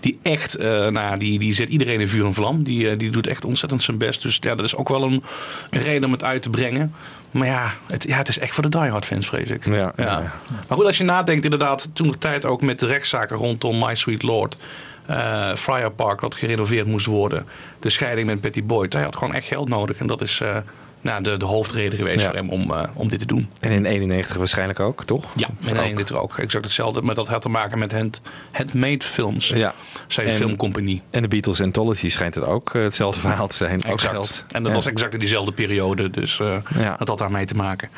Die echt, eh, nou, die, die zet iedereen in vuur en vlam. Die, eh, die doet echt ontzettend zijn best. Dus ja, dat is ook wel een, een reden om het uit te brengen. Maar ja het, ja, het is echt voor de diehard fans, vrees ik. Ja, ja, ja. Maar goed, als je nadenkt, inderdaad, toen de tijd ook met de rechtszaken rondom My Sweet Lord. eh Friar Park, wat gerenoveerd moest worden. De scheiding met Betty Boyd. Hij had gewoon echt geld nodig. En dat is nou, de, de hoofdreden geweest Ja. voor hem om, eh, om dit te doen. En in 91 waarschijnlijk ook, toch? Ja, Dus en ook- nee, dit er ook. Exact hetzelfde. Maar dat had te maken met hand, Handmade Films. Ja. Zijn En- filmcompagnie. En de Beatles Anthology schijnt het ook eh, hetzelfde verhaal te zijn. Ook Exact. geld. En dat Ja. was exact in diezelfde periode. Dus eh, Ja. dat had daarmee te maken.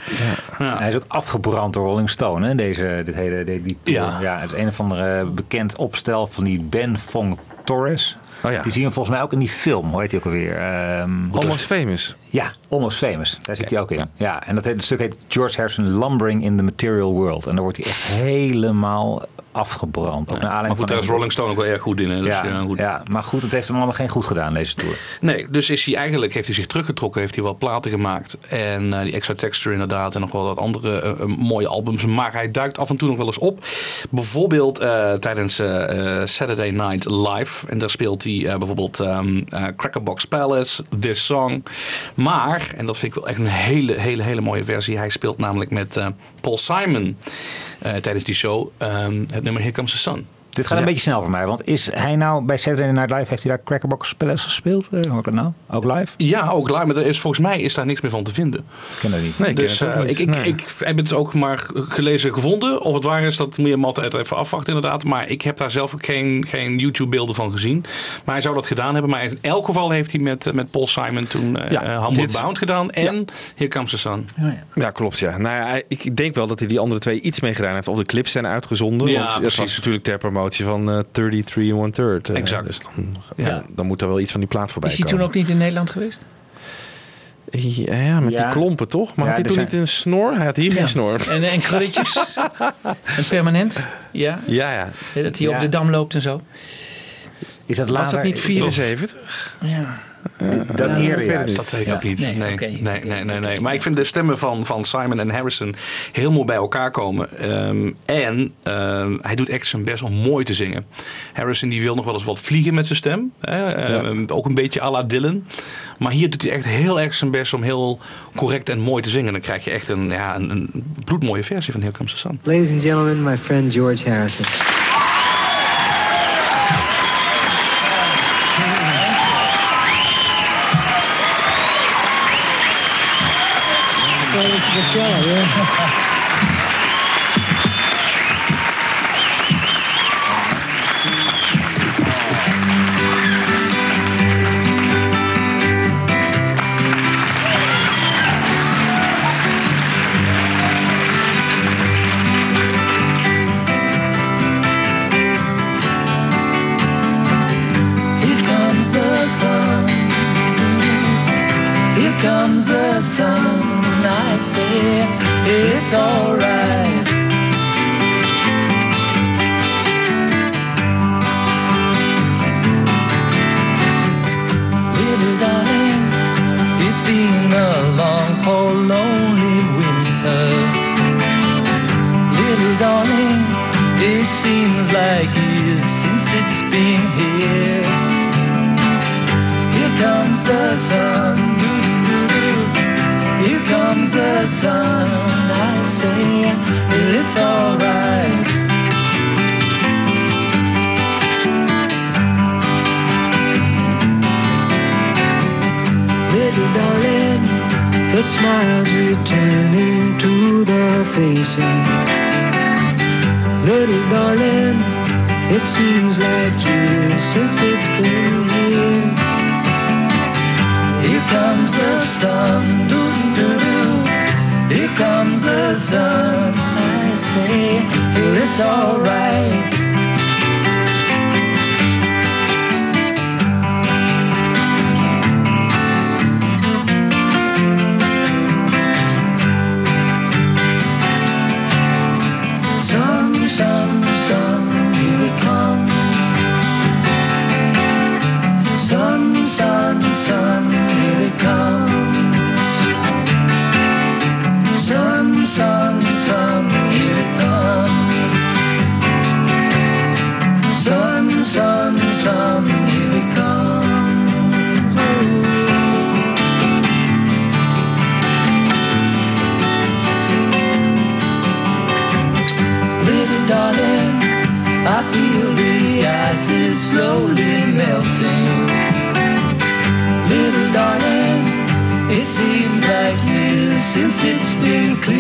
Ja. Hij is ook afgebrand door Rolling Stone, hè? Deze, dit hele, die, die tour. Ja. ja. Het een of andere bekend opstel van die Ben Fong Torres. Oh ja. Die zien we volgens mij ook in die film. Hoe heet die ook alweer? Ehm, Almost Famous. ja, Almost Famous. Daar zit hij ook in. Ja. en dat heet, het stuk heet George Harrison Lumbering in the Material World. En daar wordt hij echt helemaal afgebrand. Ook naar Maar goed, daar is Rolling Stone ook wel erg goed in. Hè? Dus, ja, ja, goed. ja, maar goed, het heeft hem allemaal geen goed gedaan, deze tour. Nee, dus is hij eigenlijk, heeft hij zich teruggetrokken, heeft hij wel platen gemaakt. En eh, die extra texture inderdaad en nog wel wat andere eh, eh, mooie albums. Maar hij duikt af en toe nog wel eens op. Bijvoorbeeld eh, tijdens eh, eh, Saturday Night Live. En daar speelt hij eh, bijvoorbeeld ehm eh, Crackerbox Palace, This Song. Maar, en dat vind ik wel echt een hele, hele, hele mooie versie. Hij speelt namelijk met eh, Paul Simon eh, tijdens die show ehm, het nummer Here Comes the Sun. Dit gaat een beetje snel voor mij, want is hij nou bij Saturday Night Live, heeft hij daar Crackerbox Palace gespeeld? Eh, hoor ik nou? Ook live? Ja, ook live, maar er is, volgens mij is daar niks meer van te vinden. Ik ken dat niet. Nee, ik dus eh, niet. ik, ik, Nee. ik heb het ook maar gelezen gevonden. Of het waar is, dat moet je Matt even afwachten inderdaad. Maar ik heb daar zelf ook geen, geen YouTube beelden van gezien. Maar hij zou dat gedaan hebben. Maar in elk geval heeft hij met, eh, met Paul Simon toen eh Ja, Homeward dit- Bound gedaan. En Here Comes the Sun. Ja, klopt. Ja. Nou ja, ik denk wel dat hij die andere twee iets mee gedaan heeft. Of de clips zijn uitgezonden. Ja, want het precies. was natuurlijk ter promotie van eh 33 and one third. eh, Exact. Dus dan, ja. Ja. dan moet er wel iets van die plaat voorbij Is hij toen komen. ook niet in Nederland geweest? Ja, ja, met Ja. die klompen toch? Maar Ja, had hij toen zijn- niet een snor? Hij had hier Ja. geen snor. En, en krulletjes? [LAUGHS] en permanent? Ja. Ja, ja. Dat hij Ja. over de dam loopt en zo. Is dat Was later? dat niet 74? Ja. Weet het juist. niet. Dat weet ik Ja. ook niet. Nee, Nee, nee, nee, nee, oké. nee. Maar ik vind de stemmen van, van Simon en Harrison heel mooi bij elkaar komen. Ehm, en ehm, hij doet echt zijn best om mooi te zingen. Harrison die wil nog wel eens wat vliegen met zijn stem. Hè? Ehm, Ook een beetje à la Dylan. Maar hier doet hij echt heel erg zijn best om heel correct en mooi te zingen. Dan krijg je echt een, ja, een, een bloedmooie versie van Here Comes the Sun. Ladies and gentlemen, my friend George Harrison. Here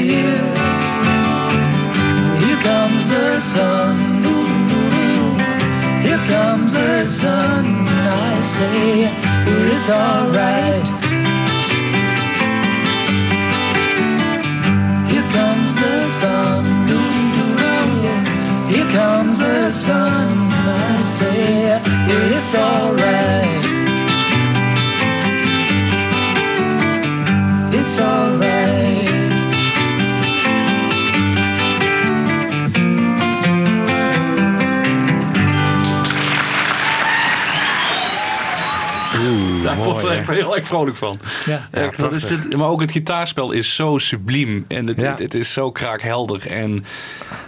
clear. Here comes the sun. Here comes the sun. I say, it's alright. Here comes the sun. Here comes the sun. I say, it's alright. Word ik echt heel erg vrolijk van. Ja. Echt, dat is dit, maar ook het gitaarspel is zo subliem. En het, Ja. het, het is zo kraakhelder. En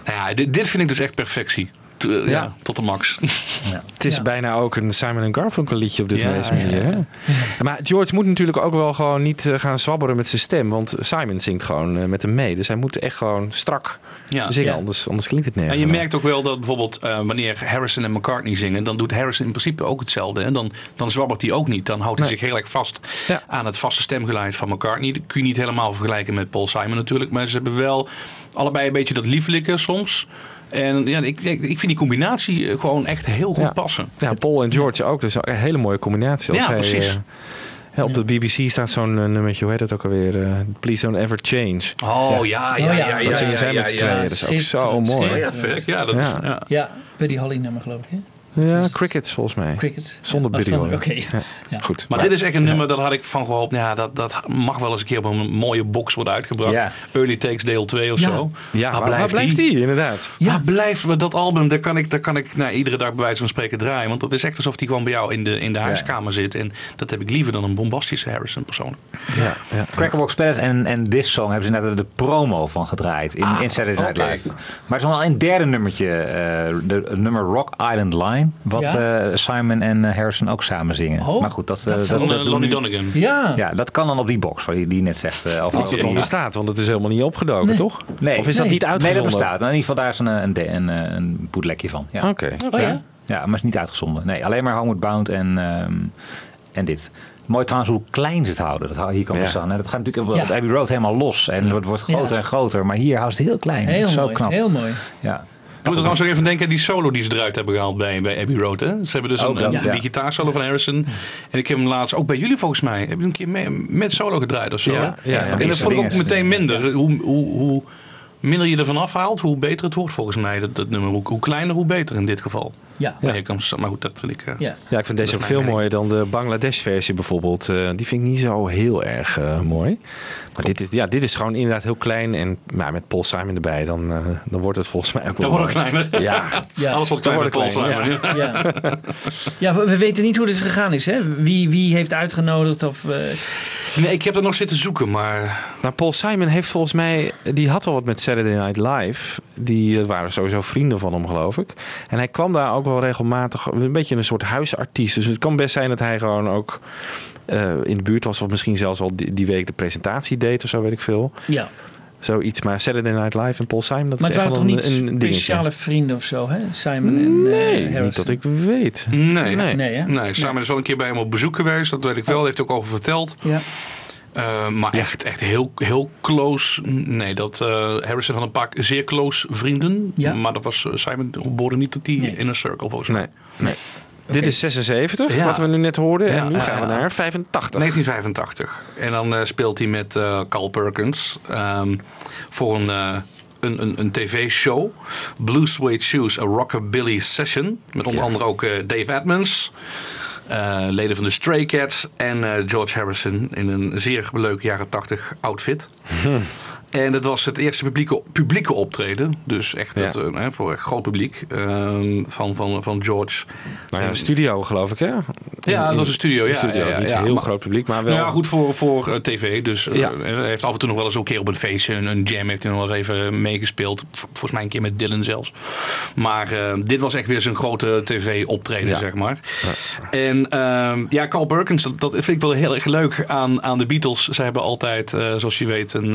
nou ja, dit, dit vind ik dus echt perfectie. T- ja. Ja. tot de max. [LAUGHS] Het is Ja. bijna ook een Simon Garfunkel liedje op dit Ja, manier. [LAUGHS] Maar George moet natuurlijk ook wel gewoon niet eh, gaan zwabberen met zijn stem. Want Simon zingt gewoon eh, met hem mee. Dus hij moet echt gewoon strak Ja. zingen. Ja. Anders, anders klinkt het nergens. En je merkt ook wel dat bijvoorbeeld eh, wanneer Harrison en McCartney zingen, dan doet Harrison in principe ook hetzelfde. En dan, dan zwabbert hij ook niet. Dan houdt hij Nee. zich heel erg vast Ja. aan het vaste stemgeluid van McCartney. Dat kun je niet helemaal vergelijken met Paul Simon natuurlijk. Maar ze hebben wel allebei een beetje dat liefelijke soms. En ja, ik, ik, ik vind die combinatie eh, gewoon echt heel goed Ja. passen. Ja, Paul en George ook. Dus een hele mooie combinatie. Als Ja, hij, precies. eh, ja, op de BBC staat zo'n eh, nummertje, hoe heet het ook alweer? eh, Please don't ever change. Oh ja, ja, Oh, ja. ja. ja, dat zingen zij met z'n tweeën. Dat is ook zo mooi. Ja. Ja, dat Ja. Is, ja. Ja, Buddy Holly nummer geloof ik, hè? Ja, crickets volgens mij. Cricket. Zonder Buddy Holly. Oké. Ja. Ja. Goed. Maar dit is echt een nummer, dat had ik van gehoopt. Ja, dat, dat mag wel eens een keer op een mooie box worden uitgebracht. Ja. Early Takes deel 2 of Ja. zo. Ja, Maar waar, waar blijft die? die? Inderdaad. Ja. Ja, blijf maar dat album, daar kan ik, daar kan ik nou, iedere dag bij wijze van spreken draaien. Want dat is echt alsof die gewoon bij jou in de, in de huiskamer zit. En dat heb ik liever dan een bombastische Harrison persoonlijk. Ja, ja. Crackerbox Palace en, en This Song hebben ze net de promo van gedraaid in, in Saturday Night. Live. Maar het is nog wel een derde nummertje, eh, de, het nummer Rock Island Line, wat Ja. eh, Simon en eh, Harrison ook samen zingen. Oh, maar goed, dat, eh, dat dat, dat eh, doen Lonnie nu- Donegan. Ja. Ja, dat kan dan op die box, waar die, die net zegt. eh, over Als het nog bestaat, want het is helemaal niet opgedoken, Nee. toch? Nee, Of is dat nee. niet Nee, uitgezonden? dat bestaat. In ieder geval, daar is een, een, een, een bootlegje van. Ja. Oké. Oh ja? Ja, maar is niet uitgezonden. Nee, alleen maar Homeward Bound en, ehm, en dit. Mooi trouwens hoe klein ze het houden. Dat hier kan Ja. ja. aan. hè. Dat gaat natuurlijk op Ja. Abbey Road helemaal los. En het wordt, wordt groter Ja. en groter. Maar hier houdt het heel klein. Heel Zo mooi. knap. Heel mooi. Ja. Ik moet er trouwens ook even denken aan die solo die ze eruit hebben gehaald bij, bij Abbey Road. Hè? Ze hebben dus Ook een, dat, een- ja. die gitaarsolo van Harrison. En ik heb hem laatst ook bij jullie volgens mij. Heb je een keer mee- met solo gedraaid of zo? Ja, hè? ja, en dat vond ik ook meteen minder. Hoe, hoe, hoe minder je ervan afhaalt, hoe beter het wordt volgens mij. Dat, dat nummer. Hoe, hoe kleiner, hoe beter in dit geval. Ja. Maar, goed, dat vind ik... eh, Ja. Ja, ik vind deze ook veel mooier dan de Bangladesh-versie bijvoorbeeld. Eh, die vind ik niet zo heel erg eh, mooi. Maar dit is, ja, dit is gewoon inderdaad heel klein. En maar met Paul Simon erbij, dan, eh, dan wordt het volgens mij ook wel [LAUGHS] Dan wordt het kleiner. Ja, Ja. Alles wat Dan kleiner wordt Paul Simon. klein, ja. Ja. ja, we we weten niet hoe dit gegaan is. Hè? Wie, wie heeft uitgenodigd? Of, eh, Nee, ik heb er nog zitten zoeken, maar... Nou, Paul Simon heeft volgens mij, die had wel wat met Saturday Night Live. Die waren sowieso vrienden van hem, geloof ik. En hij kwam daar ook wel regelmatig, een beetje een soort huisartiest. Dus het kan best zijn dat hij gewoon ook eh, in de buurt was, of misschien zelfs al die, die week de presentatie deed of zo, weet ik veel. ja. Zoiets, maar Saturday Night Live en Paul Simon, dat Maar is het echt waren wel toch een, niet een dingetje. speciale vrienden of zo, hè? Simon en eh, Nee, niet dat ik weet. Nee. Nee. Nee, hè? Nee, Simon is wel een keer bij hem op bezoek geweest. Dat weet ik wel. Dat heeft hij ook over verteld. Ja. Eh, maar echt, echt heel, heel close. Nee, dat, eh, Harrison had een paar zeer close vrienden. Ja. Maar dat was, Simon behoorde niet tot die inner circle volgens mij. Nee, nee. Dit is 76, Ja. wat we nu net hoorden. Ja, en nu gaan we naar 85. 1985. En dan eh, speelt hij met eh, Carl Perkins ehm, voor een, eh, een, een, een tv-show. Blue Suede Shoes, a Rockabilly Session. Met onder Ja. andere ook Dave Edmonds. leden van de Stray Cats en George Harrison in een zeer leuke jaren 80 outfit. En dat was het eerste publieke, publieke optreden. Dus echt Ja. het, eh, voor een groot publiek ehm, van, van, van George. Nou ja, En- studio geloof ik hè? Ja, het was een studio. Ja, studio. ja, ja, Niet ja. een heel Maar- groot publiek, maar wel... Nou ja, goed voor, voor eh, tv. Dus eh, hij heeft af en toe nog wel eens een keer op een feestje, een, een jam heeft hij nog wel eens even meegespeeld. Volgens mij een keer met Dylan zelfs. Maar dit was echt weer zijn grote tv-optreden, Ja. zeg maar. En ehm, ja, Carl Perkins, dat, dat vind ik wel heel erg leuk aan, aan de Beatles. Ze hebben altijd, zoals je weet, een,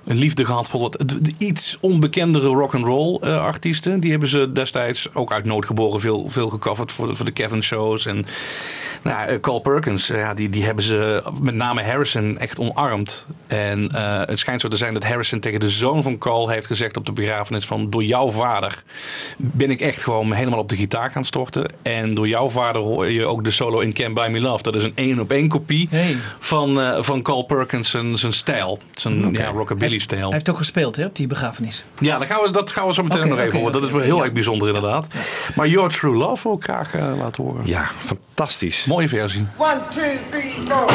een liefde gehad voor wat iets onbekendere rock'n'roll eh artiesten. Die hebben ze destijds ook uit nood geboren veel, veel gecoverd voor de, voor de Kevin shows. En nou, eh, Carl Perkins, ja, die, die hebben ze met name Harrison echt omarmd. En eh, het schijnt zo te zijn dat Harrison tegen de zoon van Carl heeft gezegd op de begrafenis van door jouw vader ben ik echt gewoon helemaal op de gitaar gaan storten. En door jouw vader hoor je ook de solo in Can't Buy Me Love. Dat is een één op één kopie Hey. van, van Carl Perkins zijn, zijn stijl. Zijn ja, rockabilly Hij heeft toch gespeeld hè, op die begrafenis? Ja, dat gaan we, dat gaan we zo meteen nog even horen. Dat is wel heel ja. erg bijzonder inderdaad. Maar Your True Love ik graag eh, laten horen. Ja, fantastisch. Mooie versie. One, two, three, four.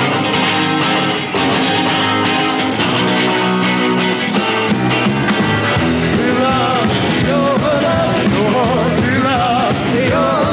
Well,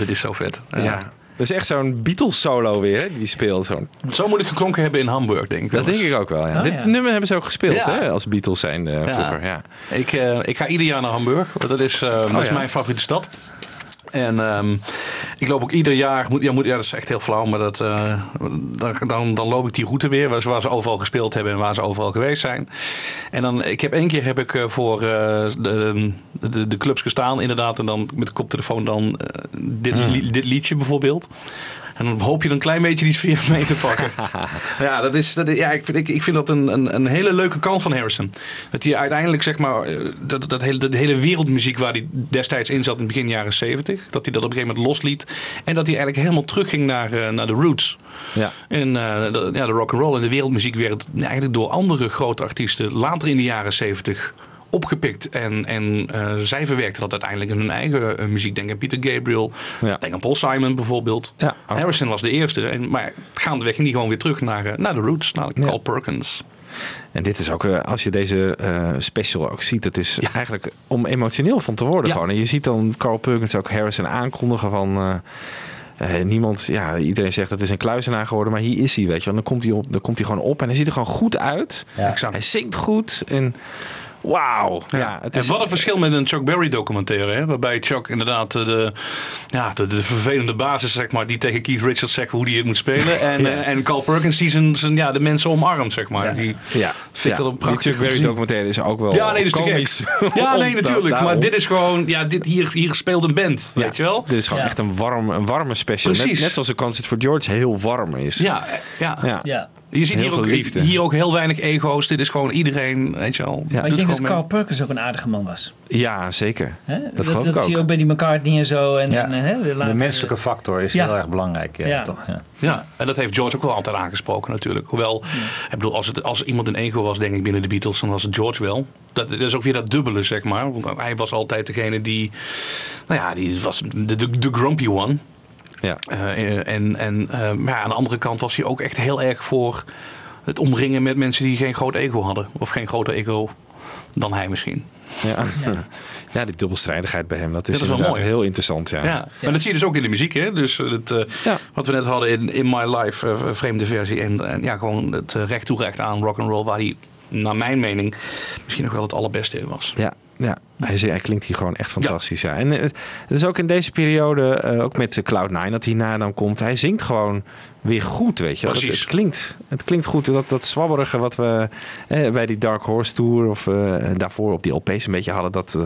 dit is zo vet. Ja. Dat is echt zo'n Beatles solo weer, hè, die speelt. Zo'n. Zo moet het geklonken hebben in Hamburg, denk ik. Dat denk ik ook wel, ja. Oh, Dit ja. nummer hebben ze ook gespeeld, Ja. hè, als Beatles zijn eh, vroeger. Ja. Ik, eh, ik ga ieder jaar naar Hamburg. want Dat is, eh, dat is ja. mijn favoriete stad. En ehm, ik loop ook ieder jaar, moet, ja, moet, ja, dat is echt heel flauw, maar dat, eh, dan, dan, dan loop ik die route weer, waar ze, waar ze overal gespeeld hebben en waar ze overal geweest zijn. En dan, ik heb één keer heb ik eh, voor eh, de, de, de clubs gestaan, inderdaad, en dan met de koptelefoon dan eh, dit, li- dit liedje bijvoorbeeld. En dan hoop je een klein beetje iets via mee te pakken. [LAUGHS] ja, dat is, dat, is- ja ik, vind, ik, ik vind dat een, een, een hele leuke kant van Harrison. Dat hij uiteindelijk, zeg maar, eh, dat, dat hele, de hele wereldmuziek waar hij destijds in zat in het begin jaren 70, dat hij dat op een gegeven moment losliet. En dat hij eigenlijk helemaal terugging naar, eh, naar de roots. Ja. En eh, de, ja, de rock and roll en de wereldmuziek werd eigenlijk door andere grote artiesten later in de jaren 70 opgepikt. En, en eh, zij verwerkten dat uiteindelijk in hun eigen eh, muziek. Denk aan Peter Gabriel, Ja. denk aan Paul Simon bijvoorbeeld. Ja. Harrison was de eerste. En, maar gaandeweg ging die gewoon weer terug naar, eh, naar de roots, naar Carl Perkins. En dit is ook, als je deze special ook ziet, het is eigenlijk om emotioneel van te worden Ja. gewoon. En je ziet dan Carl Perkins ook Harrison aankondigen van... niemand, ja, iedereen zegt dat is een kluizenaar geworden, maar hier is hij, weet je wel. Dan komt hij, op, dan komt hij gewoon op en hij ziet er gewoon goed uit. Hij zingt goed en wauw. Ja. het en is, wat een verschil met een Chuck Berry documentaire. Hè? Waarbij Chuck inderdaad eh, de, ja, de, de vervelende basis, zeg maar, die tegen Keith Richards zegt hoe hij het moet spelen. [LAUGHS] En, Ja. eh, en Carl Perkins die zijn, zijn, ja, de mensen omarmt, zeg maar. Die, ja, vind ik Die prachtig Chuck Berry documentaire is ook wel Ja, nee, dat te komisch. gek. [LAUGHS] Ja, nee, [LAUGHS] natuurlijk. daarom. Maar dit is gewoon, ja, dit, hier, hier speelt een band, weet je wel? Dit is gewoon Ja. echt een, warm, een warme special. Net, Precies. net zoals een Concert for George heel warm is. Ja, ja. ja. Je ziet Heel hier ook, liefde. hier ook heel weinig ego's. Dit is gewoon iedereen, weet je wel. Ja. Maar ik denk dat mee. Carl Perkins ook een aardige man was. Ja, zeker. Hè? Dat, Dat, dat zie je ook. bij die McCartney en zo. En, Ja. en, eh, hè, de, menselijke factor is Ja. heel erg belangrijk. Ja, Ja. Toch? Ja. Ja, en dat heeft George ook wel altijd aangesproken natuurlijk. Hoewel, ik bedoel, als, het, als er iemand een ego was, denk ik, binnen de Beatles, dan was het George wel. Dat, dat is ook weer dat dubbele, zeg maar. Want hij was altijd degene die, nou ja, die was de, de, de grumpy one. Ja. Eh, en en eh, maar ja, aan de andere kant was hij ook echt heel erg voor het omringen met mensen die geen groot ego hadden. Of geen groter ego dan hij misschien. Ja. Ja. [LAUGHS] die dubbelstrijdigheid bij hem, dat is, Dat is wel mooi. heel interessant. Ja. Ja. maar dat zie je dus ook in de muziek. Hè? Dus eh, het, eh, Ja. wat we net hadden in In My Life, eh, vreemde versie. En, en ja, gewoon het eh, recht toe recht aan rock and roll, waar hij, naar mijn mening, misschien nog wel het allerbeste in was. Ja, ja. Hij, klinkt hier gewoon echt fantastisch. Ja. En het is ook in deze periode, eh, ook met Cloud9, dat hij na dan komt. Hij zingt gewoon weer goed, weet je Precies. het, klinkt, het klinkt goed. Dat, dat zwabberige wat we eh, bij die Dark Horse Tour of eh, daarvoor op die LP's een beetje hadden. Dat, eh,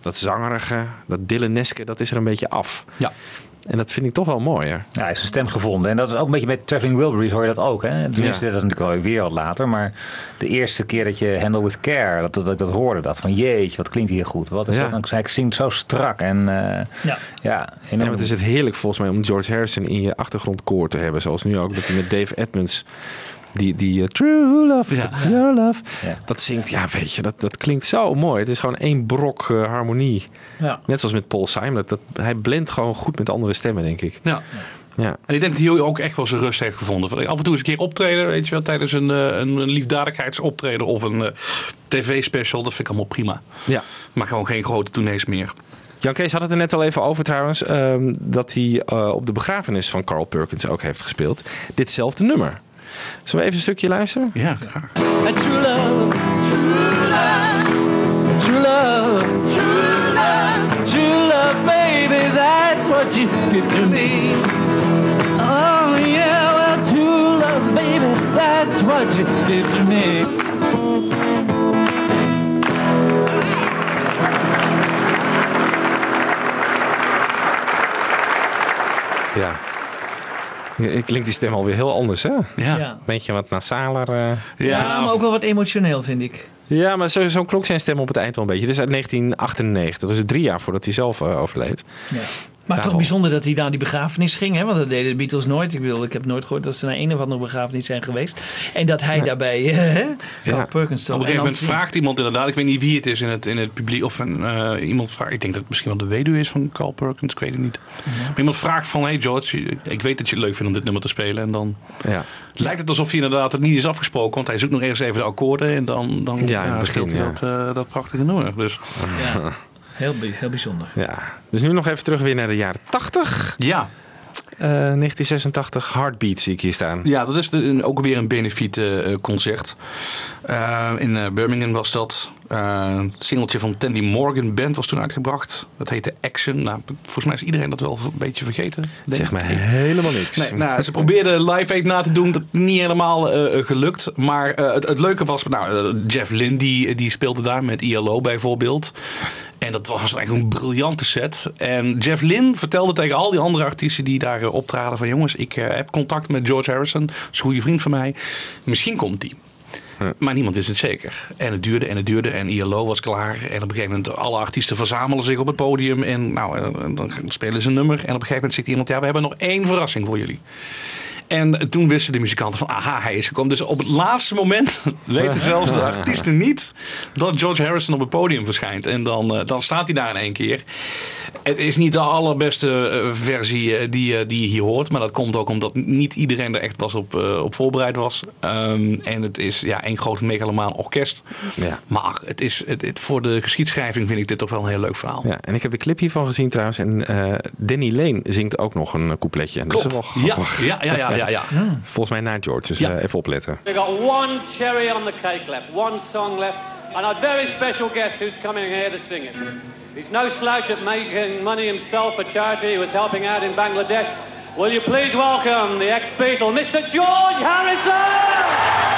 dat zangerige, dat Dylaneske, dat is er een beetje af. Ja. En dat vind ik toch wel mooier. Ja, hij is zijn stem gevonden. En dat is ook een beetje met Traveling Wilburys hoor je dat ook. Hè? Tenminste, Ja. dat is natuurlijk wel weer wat later. Maar de eerste keer dat je Handle With Care, dat, dat, dat, dat hoorde dat. Van jeetje, wat klinkt hier goed. Wat is Ja. dat? Hij zingt zo strak. En uh, Ja. ja, maar het is het heerlijk volgens mij om George Harrison in je achtergrondkoor te hebben. Zoals nu ook, dat hij met Dave Edmonds... Die, die eh, True Love, Ja. Your Love. Ja. Dat zingt, ja weet je, dat, dat klinkt zo mooi. Het is gewoon één brok eh, harmonie. Ja. Net zoals met Paul Simon. Dat, dat, hij blendt gewoon goed met andere stemmen, denk ik. Ja. Ja, En ik denk dat hij ook echt wel zijn rust heeft gevonden. Af en toe eens een keer optreden, weet je wel, tijdens een, eh, een, een liefdadigheidsoptreden of een tv-special. Dat vind ik allemaal prima. ja. Maar gewoon geen grote tournees meer. Jan Kees had het er net al even over trouwens. ehm, dat hij op de begrafenis van Carl Perkins ook heeft gespeeld. Ditzelfde nummer. Zullen we even een stukje luisteren? Ja, graag. True love, true love, true love, true love, true love, baby, that's what you did to me. Oh yeah, well, true love, baby, that's what you did to me. Ja. Ik klinkt die stem alweer heel anders, hè? Ja. Ja. Beetje wat nasaler. eh. Ja, maar ook wel wat emotioneel, vind ik. Ja, maar zo, zo klonk zijn stem op het eind wel een beetje. Het is uit 1998. Dat is drie jaar voordat hij zelf eh, overleed. Ja. Maar toch bijzonder dat hij naar die begrafenis ging. Hè? Want dat deden de Beatles nooit. Ik, bedoel, ik heb nooit gehoord dat ze naar een of andere begrafenis zijn geweest. En dat hij daarbij... eh, [LAUGHS] hè, Perkins Op een gegeven moment vraagt iemand inderdaad, ik weet niet wie het is in het, in het publiek, of een, eh, iemand vraagt, ik denk dat het misschien wel de weduwe is van Carl Perkins, ik weet het niet. Iemand vraagt van, hey George, ik weet dat je het leuk vindt om dit nummer te spelen. En dan Ja. lijkt het alsof hij inderdaad het niet is afgesproken, want hij zoekt nog eerst even de akkoorden en dan, dan Ja, in het begin, speelt hij ja. dat, eh, dat prachtige nummer. Dus Ja, [LAUGHS] heel, bij- heel bijzonder. ja. Dus nu nog even terug weer naar de jaren 80. ja, Eh, 1986 Heartbeat zie ik hier staan. Ja, dat is de, een- ook weer een benefiet eh, concert. Eh, in eh, Birmingham was dat. Eh, het singeltje van Tandy Morgan Band was toen uitgebracht. Dat heette Action. Nou, volgens mij is iedereen dat wel een beetje vergeten. denk Zeg ik. mij helemaal niks. Nee, nou, ze probeerden Live Aid na te doen. Dat is niet helemaal eh, eh, gelukt. Maar eh, het, het leuke was, nou, eh, Jeff Lynne die, die speelde daar met ILO bijvoorbeeld. En dat was echt een briljante set. En Jeff Lynne vertelde tegen al die andere artiesten die daar eh, optraden van... jongens, ik eh, heb contact met George Harrison. Dat is een goede vriend van mij. Misschien komt die. Maar niemand wist het zeker. En het duurde en het duurde en ILO was klaar. En op een gegeven moment alle artiesten verzamelen zich op het podium. En nou, eh, dan spelen ze een nummer. En op een gegeven moment zegt iemand, ja, we hebben nog één verrassing voor jullie. En toen wisten de muzikanten van, aha, hij is gekomen. Dus op het laatste moment [LAUGHS] weten zelfs de artiesten niet dat George Harrison op het podium verschijnt. En dan, eh, dan staat hij daar in één keer. Het is niet de allerbeste eh, versie eh, die, die je hier hoort. Maar dat komt ook omdat niet iedereen er echt was op, op voorbereid was. Ehm, en het is ja, één groot megalomaan orkest. Ja. Maar het is, het, het- voor de geschiedschrijving vind ik dit toch wel een heel leuk verhaal. Ja, en ik heb de clip hiervan gezien trouwens. En Danny Lane zingt ook nog een coupletje. Dat is wel grappig. ja, ja, ja, ja, ja. Volgens mij na George, dus Ja. eh, even opletten. We've got one cherry on the cake left, one song left, and a very special guest who's coming here to sing it. He's no slouch at making money himself for charity. He was helping out in Bangladesh. Will you please welcome the ex-Beatle, Mr. George Harrison?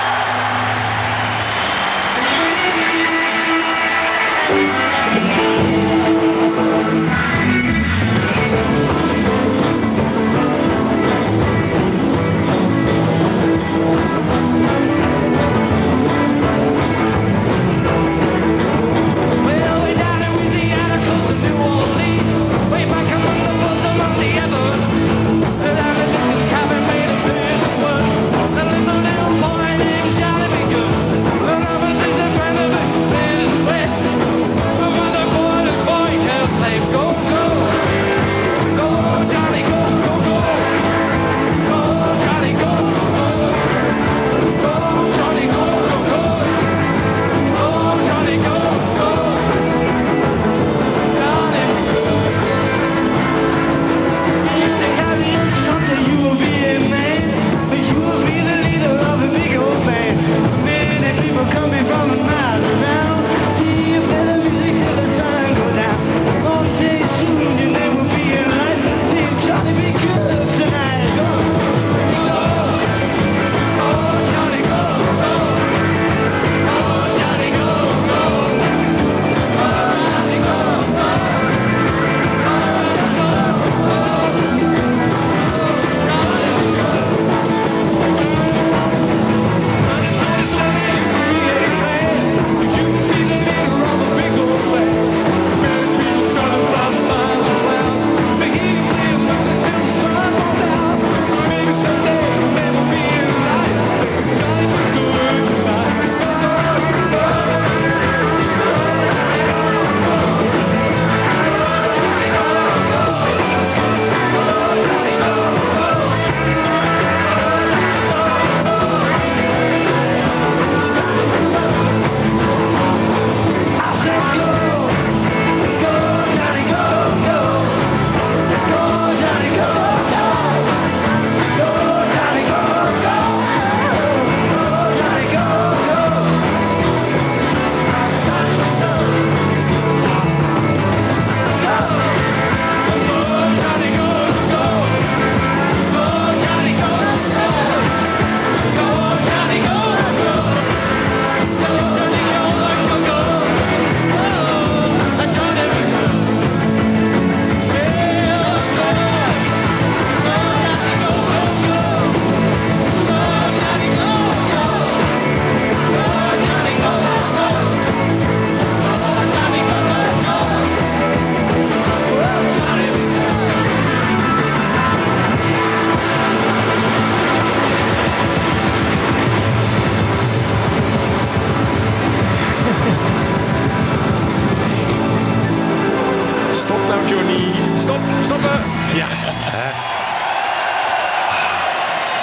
ja Ja.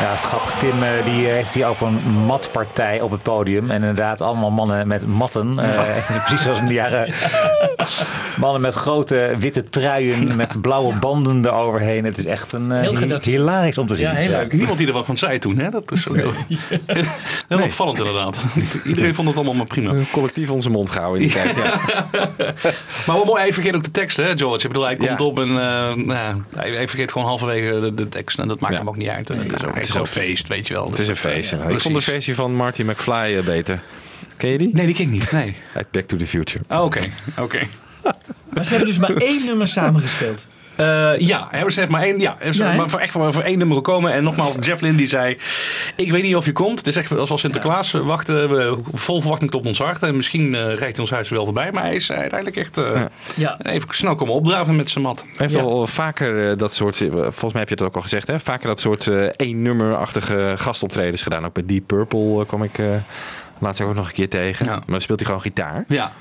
Ja, het grappige, Tim eh, die heeft hier over een matpartij op het podium. En inderdaad allemaal mannen met matten. Eh, [LAUGHS] precies zoals in de jaren... [LAUGHS] Mannen met grote witte truien met blauwe banden eroverheen. Het is echt een eh, Heel hilarisch om te zien. Ja, heel leuk. Niemand die er wat van zei toen, hè? Dat is ook [LAUGHS] heel, heel opvallend inderdaad. Iedereen vond het allemaal maar prima. Collectief onze mond gehouden in die tijd. Ja. Maar wat mooi, hij vergeet ook de tekst, hè, George? Ik bedoel, hij komt Ja. op en eh, nou, ja, hij, vergeet gewoon halverwege de, de tekst. En dat maakt Ja. hem ook niet uit. En het is ook echt is ook- feest, weet je wel. Het is een feest. ja. Ik vond de versie van Marty McFly eh, beter. Ken je die? Nee, die ken ik niet. Nee. Uit [LAUGHS] Back to the Future. Oh, Oké, oké. Maar ze hebben dus maar één nummer samengespeeld. Eh, ja, Harris heeft maar één. Ja, maar voor, echt voor, voor één nummer gekomen. En nogmaals, Jeff Lynne die zei: Ik weet niet of je komt. Het is echt zoals Sinterklaas. We wachten we, vol verwachting tot ons hart. En misschien eh, rijdt hij ons huis wel voorbij. Maar hij is uiteindelijk echt eh, Ja. even snel komen opdraven met zijn mat. Hij heeft Ja. al vaker eh, dat soort, eh, volgens mij heb je het ook al gezegd, hè? vaker dat soort eh één nummerachtige gastoptredens gedaan. Ook bij Deep Purple eh, kwam ik eh, laatst ook nog een keer tegen. Ja. Maar dan speelt hij gewoon gitaar. Ja.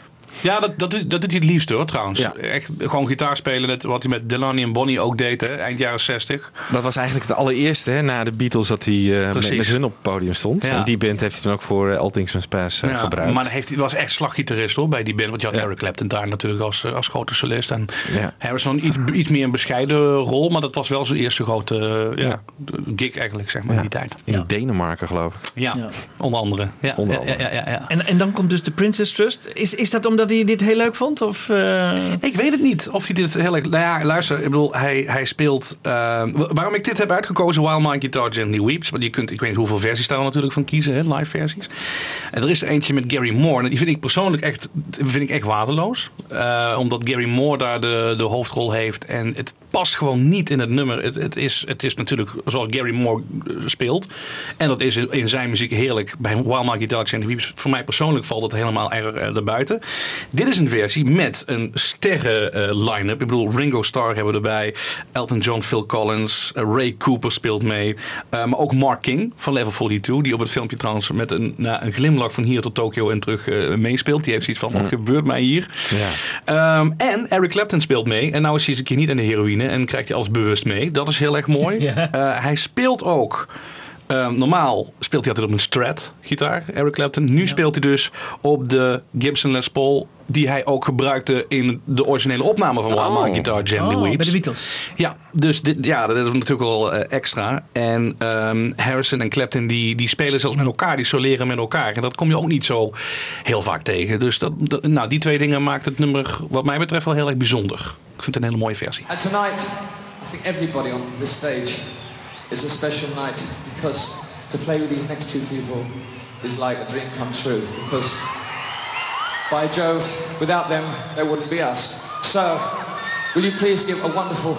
Ja, dat, dat, doet- dat doet hij het liefst hoor, trouwens. Ja. Echt gewoon gitaar spelen, wat hij met Delaney en Bonnie ook deed, hè, eind jaren 60. Dat was eigenlijk de allereerste hè, na de Beatles dat hij eh, met, met hun op het podium stond. Ja. En die band heeft hij toen ook voor eh, All Things Must Pass eh, Ja, gebruikt. maar hij heeft, hij was echt slaggitarist hoor, bij die band. Want je had Ja. Eric Clapton daar natuurlijk als, als grote solist. En Ja. Harrison iets, iets meer een bescheiden rol, maar dat was wel zijn eerste grote ja, gig eigenlijk, zeg maar, in die tijd. In Denemarken geloof ik. Ja, Ja. onder andere. Ja, Onder ja, andere. Ja, ja, ja. En, en dan komt dus de Princess Trust. Is, is dat omdat hij dit heel leuk vond? Of, eh, Ik weet het niet of hij dit heel erg. Nou ja, luister, ik bedoel, hij, hij speelt. eh, wa- waarom ik dit heb uitgekozen, While My Guitar Gently Weeps. Want je kunt, ik weet niet hoeveel versies daar natuurlijk van kiezen, hè, live versies. En er is er eentje met Gary Moore. Die vind ik persoonlijk echt, vind ik echt waardeloos. Eh, omdat Gary Moore daar de, de hoofdrol heeft. En het past gewoon niet in het nummer. Het, het, is, het is natuurlijk zoals Gary Moore eh, speelt. En dat is in in zijn muziek heerlijk. Bij Guitar Gently Weeps. Voor mij persoonlijk valt het helemaal er, er erbuiten. Dit is een versie met een sterren eh, line-up. Ik bedoel, Ringo Starr hebben we erbij. Elton John, Phil Collins. eh, Ray Cooper speelt mee. Eh, maar ook Mark King van Level 42. Die op het filmpje trouwens met een, nou, een glimlach van hier tot Tokio en terug eh, meespeelt. Die heeft zoiets van, wat gebeurt mij hier? Ehm, en Eric Clapton speelt mee. En nou is hij eens een keer niet aan de heroïne. En krijgt hij alles bewust mee. Dat is heel erg mooi. [LAUGHS] Ja. Eh, hij speelt ook... ehm, normaal speelt hij altijd op een Strat gitaar, Eric Clapton. Nu speelt hij dus op de Gibson Les Paul die hij ook gebruikte in de originele opname van My Oh. Guitar Gently oh, bij Weeps. de Beatles. Ja, dus dit, ja, dat is natuurlijk wel eh, extra. En ehm, Harrison en Clapton die, die spelen zelfs met elkaar, die soleren met elkaar. En dat kom je ook niet zo heel vaak tegen. Dus dat, dat- nou, die twee dingen maakt het nummer wat mij betreft wel heel erg bijzonder. Ik vind het een hele mooie versie. And tonight, I think everybody on this stage is a special night because to play with these next two people is like a dream come true. Because by Jove, without them, there wouldn't be us. So, will you please give a wonderful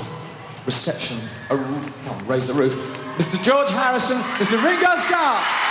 reception? A, come on, raise the roof. Mr. George Harrison, Mr. Ringo Starr.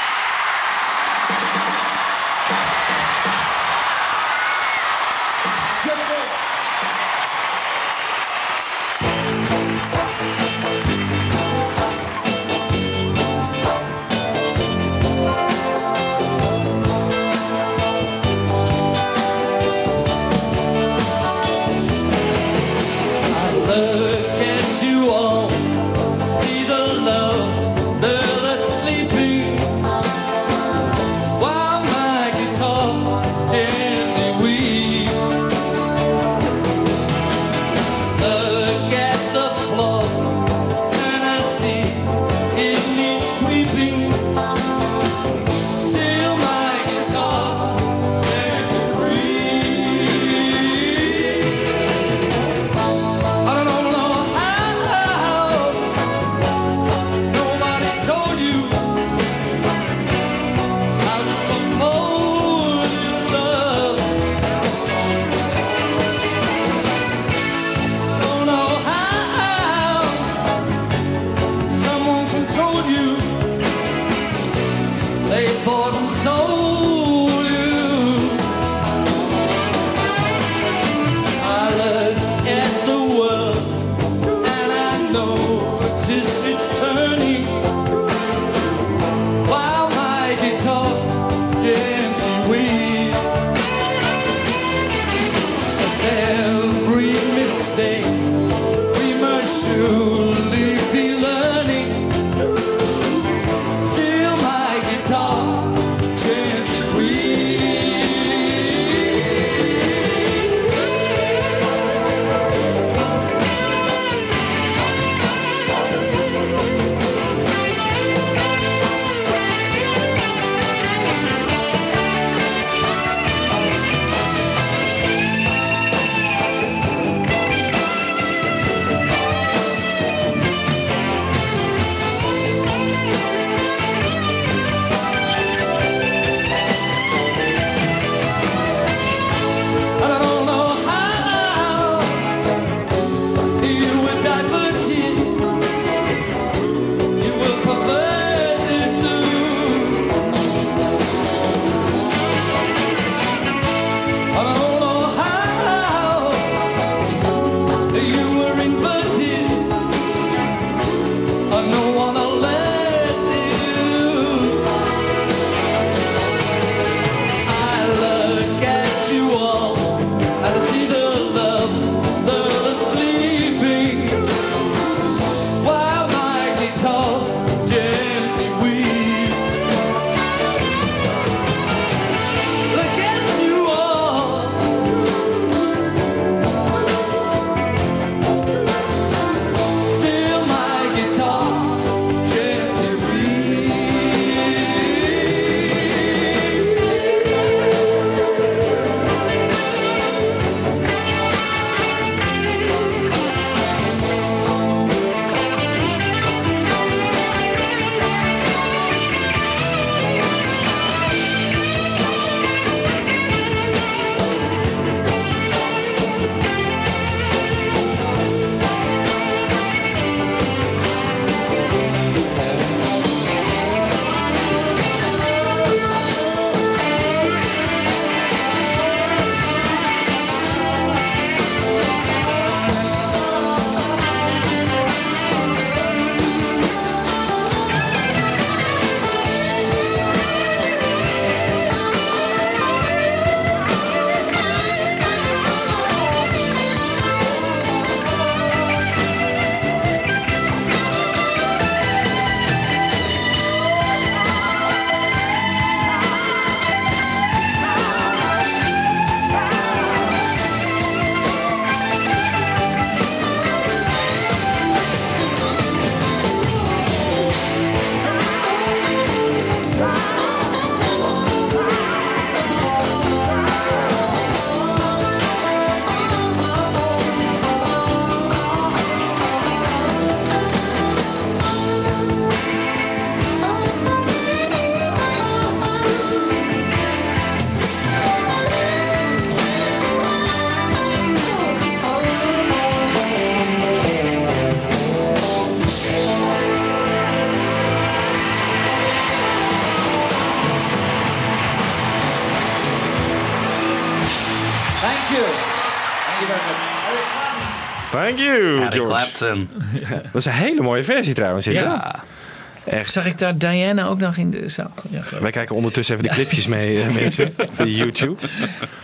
Clapton. [LAUGHS] Dat is een hele mooie versie trouwens. Hè? Ja. Echt. Zag ik daar Diana ook nog in de zaal? Ja, Wij kijken ondertussen even de clipjes mee, eh, [LAUGHS] mensen. Via YouTube.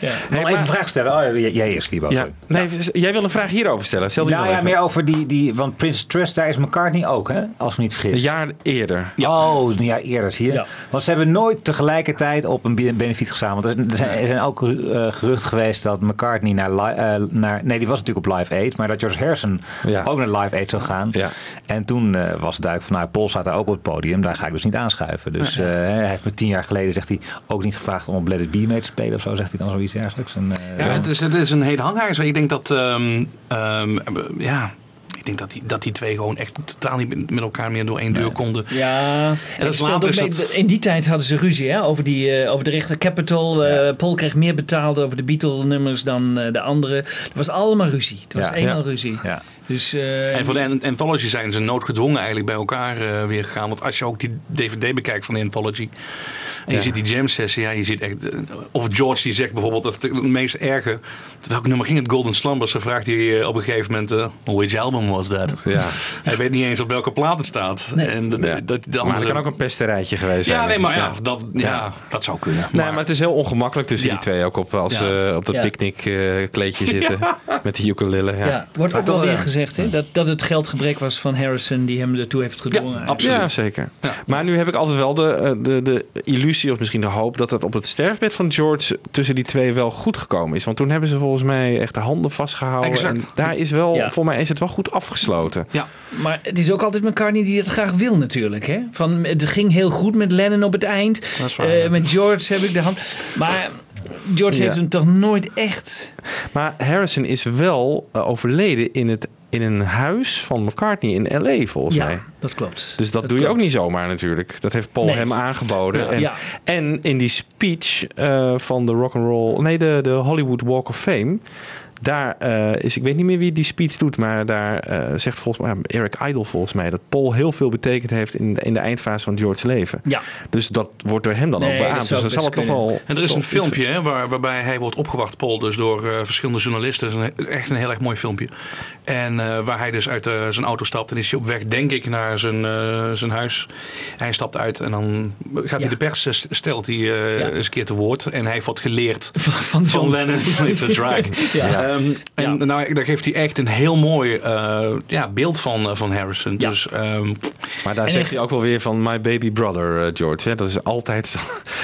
Ja. Nog even een vraag stellen. Oh, jij- jij eerst, Libo. Ja. Nee, jij wil een vraag hierover stellen. Stel die Nou ja, even. meer over die, die... Want Prince Trust, daar is McCartney ook, hè? Als ik me niet vergis. Een jaar eerder. Oh, een jaar eerder, zie je. Ja. Want ze hebben nooit tegelijkertijd op een be- benefiet. Want er zijn, er ook eh, geruchten geweest dat McCartney naar, eh, naar... Nee, die was natuurlijk op Live Aid. Maar dat George Harrison Ja. ook naar Live Aid zou gaan. Ja. En toen eh, was het duidelijk van... Nou, Paul staat daar ook op het podium. Daar ga ik dus niet aanschuiven. Dus eh, hij heeft me tien jaar geleden, zegt hij... ook niet gevraagd om op Let It Be mee te spelen of zo. Zegt hij dan zoiets dergelijks. En, eh, Ja, het is, het is een hele hangijzer. Ik denk dat, ehm, ehm, ja, ik denk dat die, dat die twee gewoon echt totaal niet met elkaar meer door één deur konden. Ja, dat en is speelde later is dat- in die tijd hadden ze ruzie hè, over, die, eh, over de rechter Capital. Eh, Paul kreeg meer betaald over de Beatle-nummers dan eh, de andere. Het was allemaal ruzie. Het was Ja. eenmaal Ja. ruzie. ja. Dus, eh, En voor de an- Anthology zijn ze noodgedwongen eigenlijk bij elkaar eh, weer gegaan. Want als je ook die DVD bekijkt van de Anthology. En je ziet die jam sessie. Ja, je ziet echt, eh, of George die zegt bijvoorbeeld dat het meest erge. Welk nummer ging het? Golden Slumbers. Dan vraagt hij op een gegeven moment. eh which album was that? Ja. Hij weet niet eens op welke plaat het staat. En de, Ja. dat, de Maar andere... dat kan ook een pesterijtje geweest zijn. ja, nee, maar ja, Ja. dat, ja, dat zou kunnen. Nee, maar het is heel ongemakkelijk tussen Ja. die twee. Ook op, als Ja. ze op dat Ja. picknickkleedje [LAUGHS] zitten. Met die ukulele. Ja. ja. wordt ook wel weer gezegd hè, dat, dat het geldgebrek was van Harrison die hem ertoe heeft gedwongen. Ja, absoluut. Ja, zeker. Ja. Maar nu heb ik altijd wel de, eh, de, de illusie of misschien de hoop dat het op het sterfbed van George tussen die twee wel goed gekomen is. Want toen hebben ze volgens mij echt de handen vastgehouden. Exact. En daar is wel, Ja. voor mij is het wel goed afgesloten. Ja, Maar het is ook altijd McCartney die het graag wil natuurlijk. Hè? Van, het ging heel goed met Lennon op het eind. Dat is waar, Eh, ja. met George heb ik de hand. Maar George Ja. heeft hem toch nooit echt... Maar Harrison is wel eh, overleden in, het, in een huis van McCartney in L.A. volgens ja, mij. dat klopt. Dus dat, doe je ook niet zomaar natuurlijk. Dat heeft Paul Nee. hem aangeboden. Ja. En, Ja. en in die speech eh, van de rock and roll, nee, de, de Hollywood Walk of Fame. Daar eh, is, ik weet niet meer wie die speech doet, maar daar eh, zegt volgens mij Eric Idle volgens mij dat Paul heel veel betekend heeft in de, in de eindfase van George's leven. Ja, Dus dat wordt door hem dan Nee, ook dat beaamd. Dus dan zal het toch wel. En er is een filmpje hè, waar, waarbij hij wordt opgewacht, Paul, dus door eh, verschillende journalisten. Het is een, echt een heel erg mooi filmpje. En eh, waar hij dus uit zijn auto stapt en is hij op weg, denk ik, naar zijn, eh, zijn huis. Hij stapt uit en dan gaat Ja. hij de pers, stelt hij eh, Ja. eens een keer te woord. En hij heeft wat geleerd van van John. Lennon. It's a drag. [LAUGHS] Ja. Ehm, en Ja. nou, daar geeft hij echt een heel mooi eh, ja, beeld van, eh, van Harrison. Ja. Dus ehm, Maar daar En zegt hij ook wel weer van My Baby Brother, eh, George. Hè? Dat is altijd zo.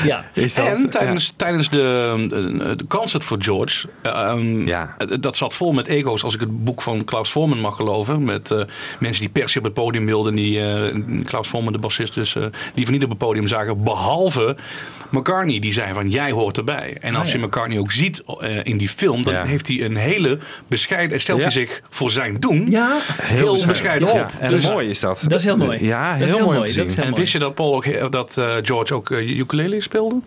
Ja. [LAUGHS] Is dat, En tijdens, tijdens de, de, de concert voor George, eh, ehm, Ja. eh, dat zat vol met ego's, als ik het boek van Klaus Voorman mag geloven. Met eh, mensen die per se op het podium wilden, die eh, Klaus Voorman, de bassist, dus, eh, die van niet op het podium zagen. Behalve McCartney, die zei van jij hoort erbij. En als Ah, ja. je McCartney ook ziet eh, in die film, dan Ja. heeft hij een hele bescheiden, stelt Ja. hij zich voor zijn doen Ja, heel, bescheiden Ja, op. en Dus- mooi is dat. Dat is heel mooi. Ja, Dat heel, mooi om mooi. te Dat zien. is heel en mooi. wist je dat, Paul ook, dat eh, George ook uh, ukulele speelde?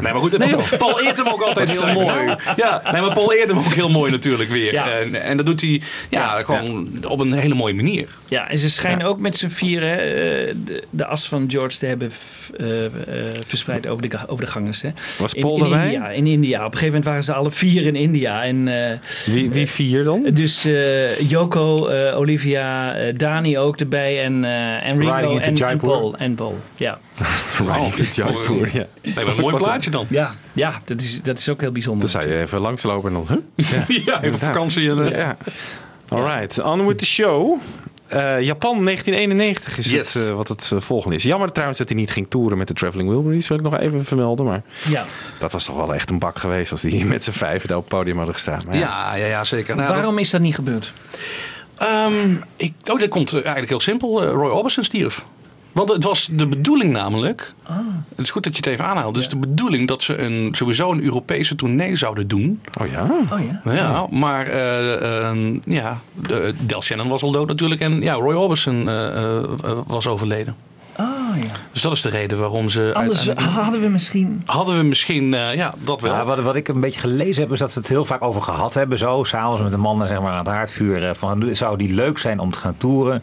Nee, maar goed, Paul eert hem ook altijd heel mooi. Ja, nee, maar Paul eert hem ook heel mooi natuurlijk weer. Ja. En, en dat doet hij ja, gewoon op een hele mooie manier. Ja, en ze schijnen ook met z'n vieren eh, de, de as van George te hebben eh, eh, verspreid over de, over de gangers. Hè. Was In, Paul in erbij? India, in India. Op een gegeven moment waren ze alle vier in India. En, eh, Wie, wie vier dan? dus eh Yoko, eh, Olivia, eh, Dani ook erbij en, eh en Ringo en, en. Paul. En Paul, ja. Right, Jaipur, ja. Nee, maar een mooi plaatje dan. Ja, ja dat, is, dat is ook heel bijzonder. Dan zou je even langslopen en dan... Huh? [LAUGHS] Ja, Ja, even vakantie. En, eh, Ja. Alright, on with the show. Eh, Japan 1991 is Yes. het, eh, wat het volgende is. Jammer trouwens dat hij niet ging toeren met de Traveling Wilburys. Wil ik nog even vermelden. Maar Ja. dat was toch wel echt een bak geweest als die [LAUGHS] met z'n vijf daar op het podium hadden gestaan. Maar ja. ja, ja, ja, zeker. Nou, Waarom is dat niet gebeurd? dat, ehm, ik, oh, dat komt eigenlijk heel simpel. Roy Orbison stierf. Want het was de bedoeling namelijk. Het is goed dat je het even aanhaalt. Het is de bedoeling dat ze een, sowieso een Europese tournee zouden doen. Oh ja? Oh ja. Ja, maar eh, ehm, ja, de, Del Shannon was al dood natuurlijk. En ja, Roy Orbison eh, eh, was overleden. Oh ja. Dus dat is de reden waarom ze. Anders uiteindelijk- hadden we misschien... hadden we misschien, eh, ja, dat wel. Ja, wat, wat ik een beetje gelezen heb, is dat ze het heel vaak over gehad hebben. Zo, s'avonds met de mannen zeg maar, aan het haardvuur. eh, Van, zou die leuk zijn om te gaan toeren?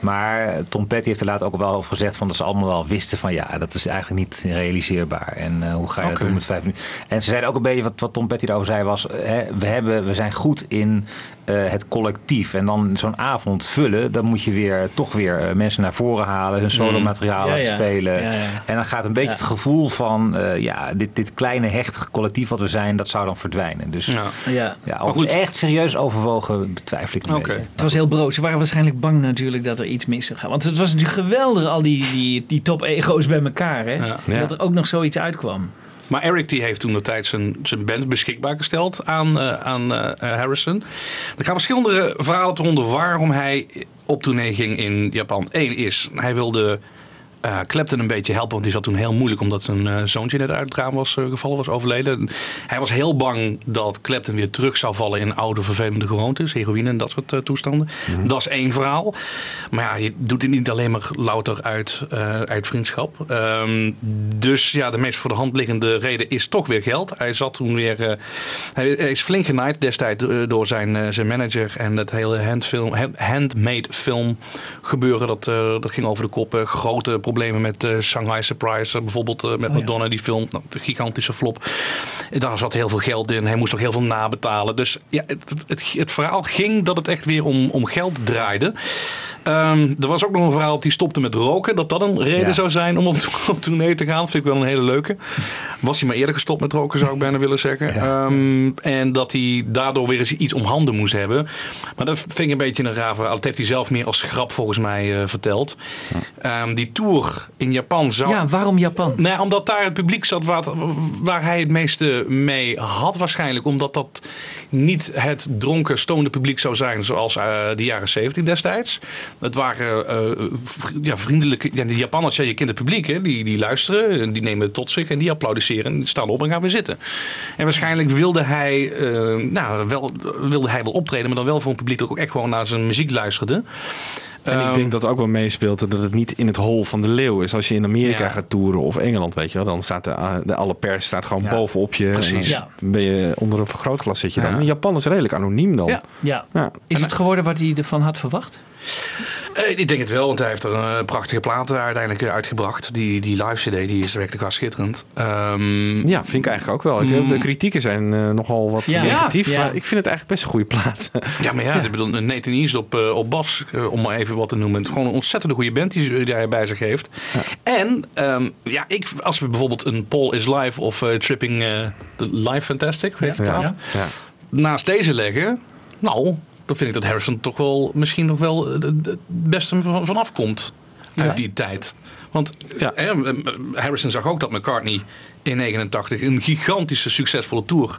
Maar Tom Petty heeft er later ook wel over gezegd van dat ze allemaal wel wisten van ja, dat is eigenlijk niet realiseerbaar. En eh, hoe ga je dat doen met vijf minuten? En ze zeiden ook een beetje wat, wat Tom Petty daarover zei was, hè, we, hebben, we zijn goed in eh, het collectief. En dan zo'n avond vullen, dan moet je weer toch weer mensen naar voren halen, hun solo materiaal laten ja. spelen. Ja, ja. En dan gaat een beetje Ja. het gevoel van eh, ja, dit, dit kleine hechtige collectief wat we zijn, dat zou dan verdwijnen. Dus Ja. Ja. Maar ook goed. echt serieus overwogen betwijfel ik een beetje. Het was heel brood. Ze waren waarschijnlijk bang natuurlijk dat er iets mis zou gaan. Want het was natuurlijk geweldig, al die, die, die top-ego's bij elkaar. Hè? Dat er ook nog zoiets uitkwam. Maar Eric die heeft toen de tijd zijn, zijn band beschikbaar gesteld aan, eh, aan eh, eh, Harrison. Er gaan verschillende verhalen te ronden waarom hij op tournee ging in Japan. Eén is, hij wilde Clapton een beetje helpen, want die zat toen heel moeilijk omdat zijn eh, zoontje net uit het raam was eh, gevallen, was overleden. Hij was heel bang dat Clapton weer terug zou vallen in oude vervelende gewoontes, heroïne en dat soort toestanden. Dat is één verhaal. Maar ja, je doet het niet alleen maar louter uit, uit vriendschap. Ehm, dus ja, de meest voor de hand liggende reden is toch weer geld. Hij zat toen weer. hij is flink genaaid destijds door zijn, zijn manager. En het hele handfilm, hand- handmade film gebeuren. Dat, dat ging over de kop. Grote problemen met eh, Shanghai Surprise. eh, bijvoorbeeld eh, met Madonna, die film. Nou, de gigantische flop. En Daar zat heel veel geld in. Hij moest ook heel veel nabetalen. Dus ja, het, het, het, het verhaal ging dat het echt weer om, om geld draaide. Ehm, er was ook nog een verhaal dat hij stopte met roken. Dat dat een reden Ja. zou zijn om op, [LAUGHS] op tournee te gaan. Vind ik wel een hele leuke. Was hij maar eerder gestopt met roken, zou ik bijna willen zeggen. Ehm, en dat hij daardoor weer eens iets om handen moest hebben. Maar dat vind ik een beetje een raar verhaal. Dat heeft hij zelf meer als grap volgens mij verteld. Ehm, die tour in Japan zou... Ja, waarom Japan? Nou, ja, omdat daar het publiek zat waar, hij het meeste mee had waarschijnlijk. Omdat dat niet het dronken, stonende publiek zou zijn zoals eh, de jaren 70 destijds. Het waren eh, ja, vriendelijke... Ja, de Japanners, ja, je kent het publiek, hè, die, die luisteren. en Die nemen het tot zich en die applaudisseren. En die staan op en gaan weer zitten. En waarschijnlijk wilde hij, eh, nou, wel, wilde hij wel optreden, maar dan wel voor een publiek dat ook echt gewoon naar zijn muziek luisterde. En ik Ehm, denk dat ook wel meespeelt dat het niet in het hol van de leeuw is. Als je in Amerika Ja. gaat toeren of Engeland, weet je wel, dan staat de, de alle pers staat gewoon Ja. bovenop je. Precies. Ja. ben je onder een vergrootglas zit je dan. In Japan is redelijk anoniem dan. Ja. Ja. Ja. Is het geworden wat hij ervan had verwacht? Eh, ik denk het wel, want hij heeft er een prachtige platen uiteindelijk eh, uitgebracht. Die, die live CD die is werkelijk wel schitterend. Ehm, Ja, vind ik eigenlijk ook wel. Ik, Mm. De kritieken zijn eh, nogal wat Ja. negatief, Ja. maar ik vind het eigenlijk best een goede plaat. [LAUGHS] Ja, maar ja, Ik bedoel, Nathan East op, eh, op bas, eh, om maar even wat te noemen. Het is gewoon een ontzettend goede band die, die hij bij zich heeft. En ehm, ja, ik, als we bijvoorbeeld een Paul is Live of eh, Tripping eh, the Live Fantastic, weet je Ja. het? Ja. ja. naast deze leggen, nou, dan vind ik dat Harrison toch wel misschien nog wel het het beste van- vanaf komt uit Ja. die tijd. Want Ja. eh, eh, Harrison zag ook dat McCartney in 89 een gigantische succesvolle tour.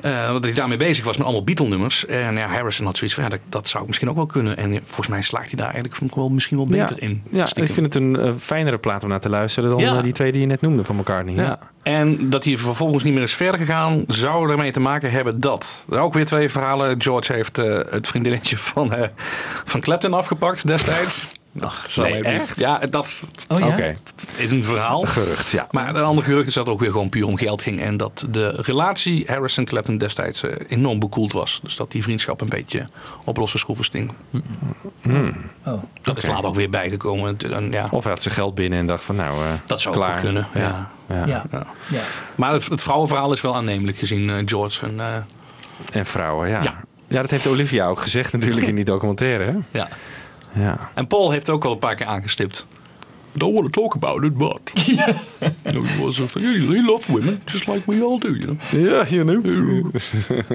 Eh, dat hij daarmee bezig was met allemaal Beatle-nummers. En ja, Harrison had zoiets van, ja, dat, dat zou ik misschien ook wel kunnen. En volgens mij slaagt hij daar eigenlijk nog wel, misschien wel beter ja. in. Ja, ik vind het een eh, fijnere plaat om naar te luisteren dan Ja. eh, die twee die je net noemde van McCartney. Ja. Ja. En dat hij vervolgens niet meer is verder gegaan, zou ermee te maken hebben dat. Er ook weer twee verhalen. George heeft het vriendinnetje van, van Clapton afgepakt destijds. Ach, nee, even- echt? Ja, dat Oh ja? Is een verhaal. gerucht, ja. Maar een ander gerucht is dat het ook weer gewoon puur om geld ging. En dat de relatie Harrison-Clapton destijds eh, enorm bekoeld was. Dus dat die vriendschap een beetje op losse schroeven sting. Oh. Dat is later ook weer bijgekomen. En, ja, Of hij had zijn geld binnen en dacht van nou, eh, dat zou ook klaar. wel kunnen. Ja. Ja. Ja. Ja. Ja. Maar het, het vrouwenverhaal is wel aannemelijk gezien eh, George. En, eh, En vrouwen, ja. Ja. ja. dat heeft Olivia ook gezegd natuurlijk in die documentaire. Hè? ja. Ja. En Paul heeft ook al een paar keer aangestipt. I don't want to talk about it, but... [LAUGHS] you know, he, was a, he, he loved women, just like we all do, you know. Ja, you know.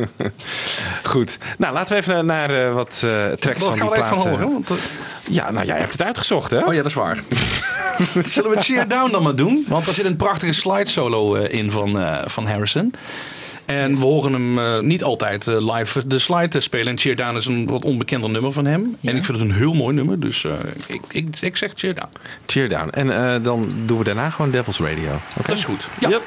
[LAUGHS] Goed. Nou, laten we even naar eh, wat eh tracks Wat van gaan die we even plaat. van horen? Want, eh, Ja, nou jij hebt het uitgezocht, hè? oh ja, dat is waar. [LAUGHS] Zullen we Cheer Down dan maar doen? Want er zit een prachtige slide solo eh, in van, eh, van Harrison. En we horen hem eh, niet altijd eh, live de slide spelen. En Cheer Down is een wat onbekender nummer van hem. En ik vind het een heel mooi nummer. Dus eh, ik, ik, ik zeg Cheer Down. Cheer down. En eh, dan doen we daarna gewoon Devil's Radio. Dat is goed. Ja. Yep.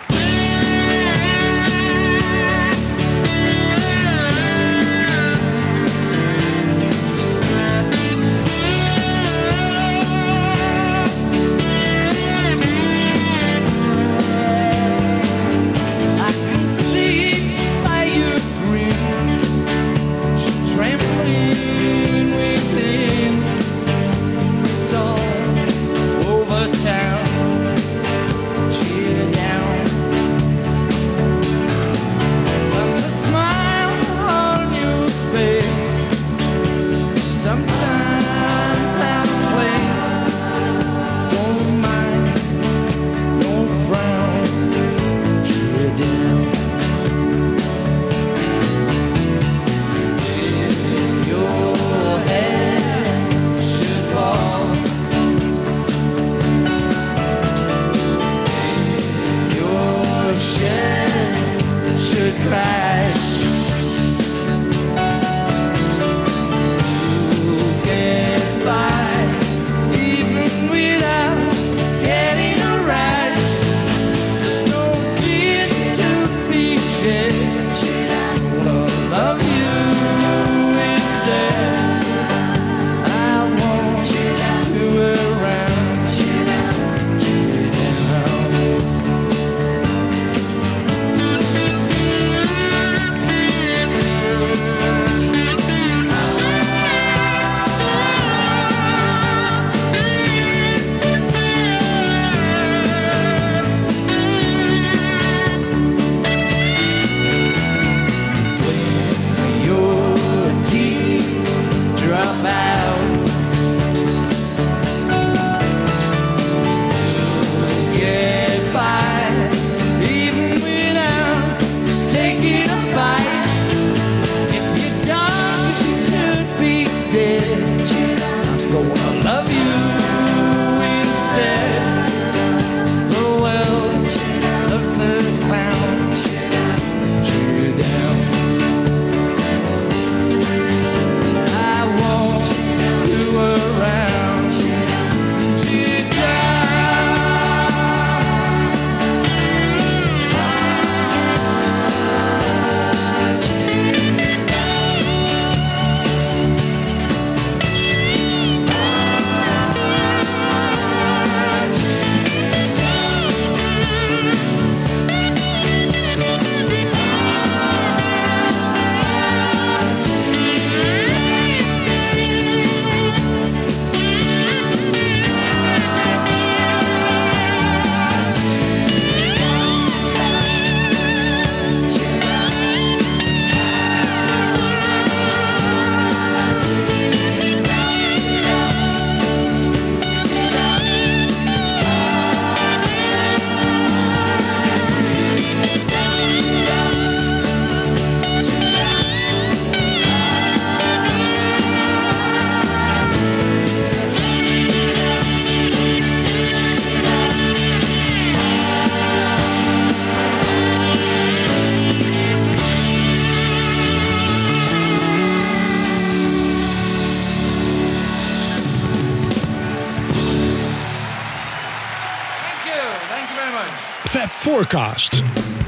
You very much. Fab Forecast.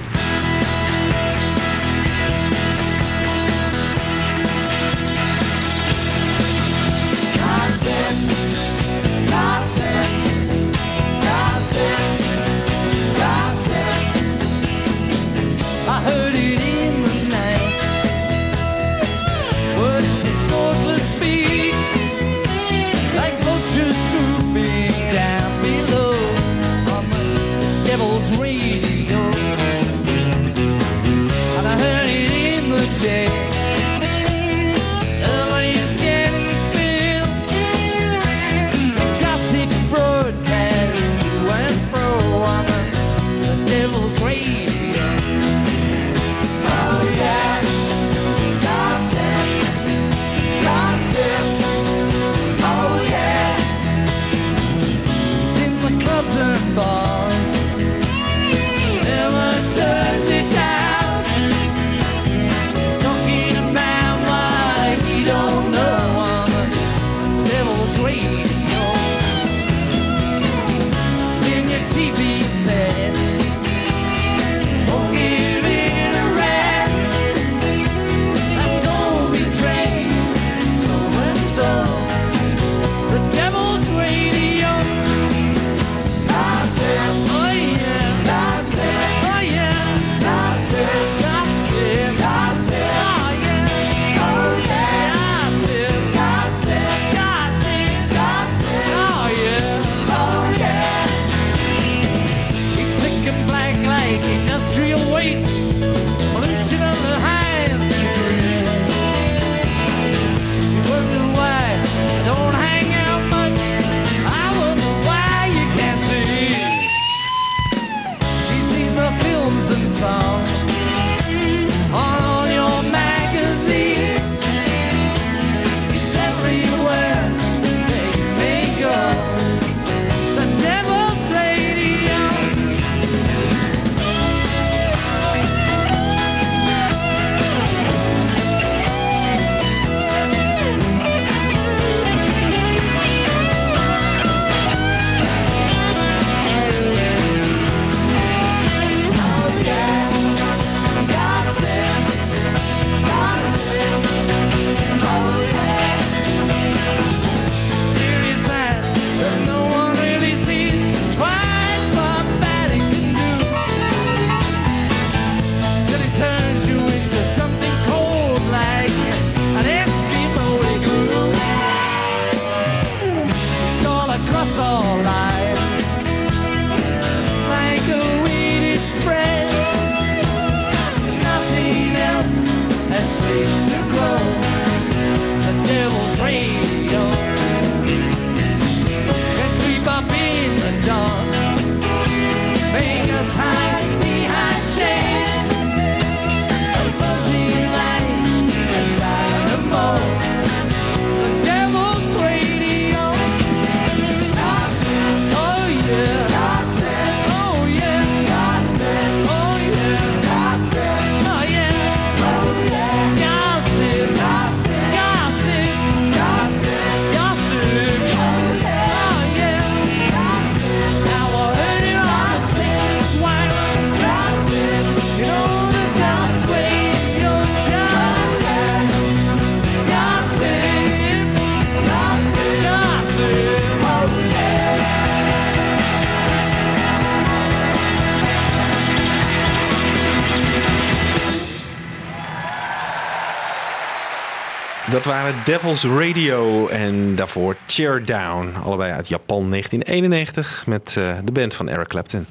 Waren Devil's Radio en daarvoor Cheer Down. Allebei uit Japan 1991 met eh, de band van Eric Clapton.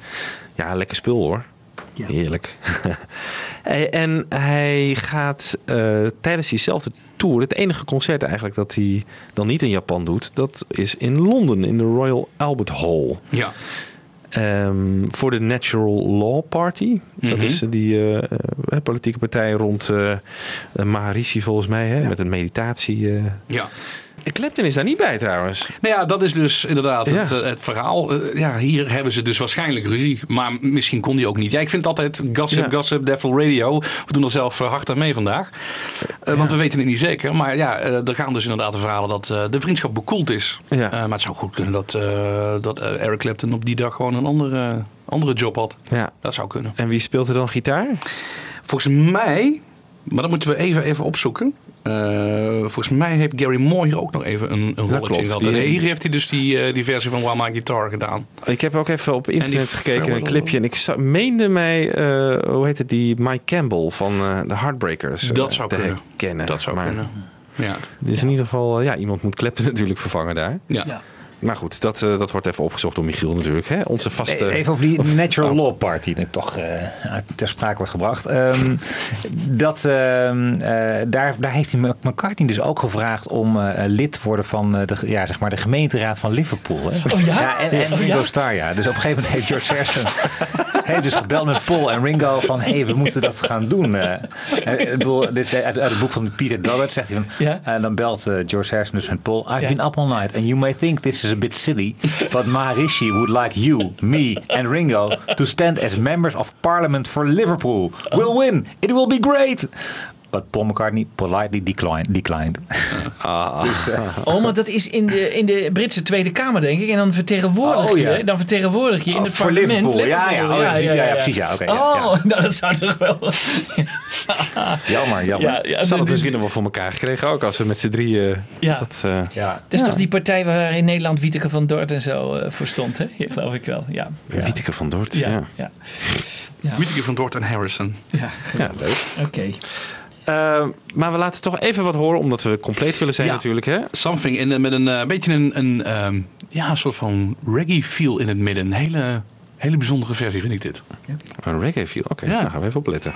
Ja, lekker spul hoor. Heerlijk. [LAUGHS] Eh, en hij gaat eh, tijdens diezelfde tour, het enige concert eigenlijk dat hij dan niet in Japan doet, dat is in Londen in de Royal Albert Hall. Ja. Ehm, voor de Natural Law Party. Dat Mhm. is die eh, eh, politieke partij rond eh eh, Maharishi volgens mij, hè, met een meditatie. eh. Ja. Clapton is daar niet bij trouwens. Nou ja, dat is dus inderdaad Ja. het, eh, het verhaal. Eh, ja, hier hebben ze dus waarschijnlijk ruzie. Maar misschien kon die ook niet. Ja, ik vind het altijd gossip, Ja. gossip, devil radio. We doen er zelf eh, hard aan mee vandaag. Want we weten het niet zeker. Maar ja, er gaan dus inderdaad de verhalen dat de vriendschap bekoeld is. Ja. Maar het zou goed kunnen dat, dat Eric Clapton op die dag gewoon een andere andere job had. Ja. Dat zou kunnen. En wie speelt er dan gitaar? Volgens mij, maar dat moeten we even, even opzoeken. Eh, volgens mij heeft Gary Moore hier ook nog even een, een rolletje klopt. in gehad. En hier heeft hij dus die, eh, die versie van While My Guitar gedaan. Ik heb ook even op internet gekeken, een clipje. En ik meende mij, eh, hoe heet het, die Mike Campbell van eh, de Heartbreakers. Dat zou te kunnen. herkennen. Dat zou maar kunnen. Ja. is in ieder geval, ja, iemand moet Clapton [LAUGHS] natuurlijk vervangen daar. Ja. Ja. Maar goed, dat, eh, dat wordt even opgezocht door Michiel natuurlijk. Hè? Onze vaste... Even over die Natural Law Party, die toch eh, ter sprake wordt gebracht. Ehm, [LAUGHS] dat, ehm, eh, daar, daar heeft hij Mc- McCartney dus ook gevraagd om eh, lid te worden van eh, de, ja, zeg maar de gemeenteraad van Liverpool. Hè? Oh ja? en, en Oh Ringo ja? Starr, ja. Dus op een gegeven moment heeft George Harrison [LAUGHS] heeft dus gebeld met Paul en Ringo van hé, hey, we moeten dat gaan doen. eh. Ik bedoel, dit is uit, uit het boek van Peter Doggett, zegt hij van. Ja. En dan belt eh, George Harrison dus met Paul. I've Ja. been up all night and you may think this is a bit silly, but Maharishi would like you, me and Ringo to stand as members of parliament for Liverpool. We'll win. It will be great. But Paul McCartney politely declined. declined. [LAUGHS] Oh, maar dat is in de, in de Britse Tweede Kamer, denk ik. En dan vertegenwoordig, Oh, ja. je, dan vertegenwoordig je in Oh, het voor parlement. Liverpool. Ja, ja. Oh, ja, precies. Ja, ja, precies. Ja, oké, ja, oh, ja. nou, [LAUGHS] dat zou toch wel... [LAUGHS] Jammer, jammer. ja, ja, Ze hadden dit- misschien nog wel voor elkaar gekregen ook als we met z'n drieën... Ja. Dat, eh, Ja. Dat is toch die partij waar in Nederland Wieteke van Dort en zo eh, voor stond, hè? Ja, geloof ik wel. Ja. Wieteke van Dort, Ja. ja. ja. Wieteke van Dort en Harrison. ja. Ja, leuk. Oké. Eh, maar we laten toch even wat horen, omdat we compleet willen zijn Ja. natuurlijk. Hè? Something in, met een eh, beetje een, een ehm, ja, een soort van reggae feel in het midden. Een hele, hele bijzondere versie vind ik dit. Een reggae feel, oké. Ja. Daar gaan we even op letten.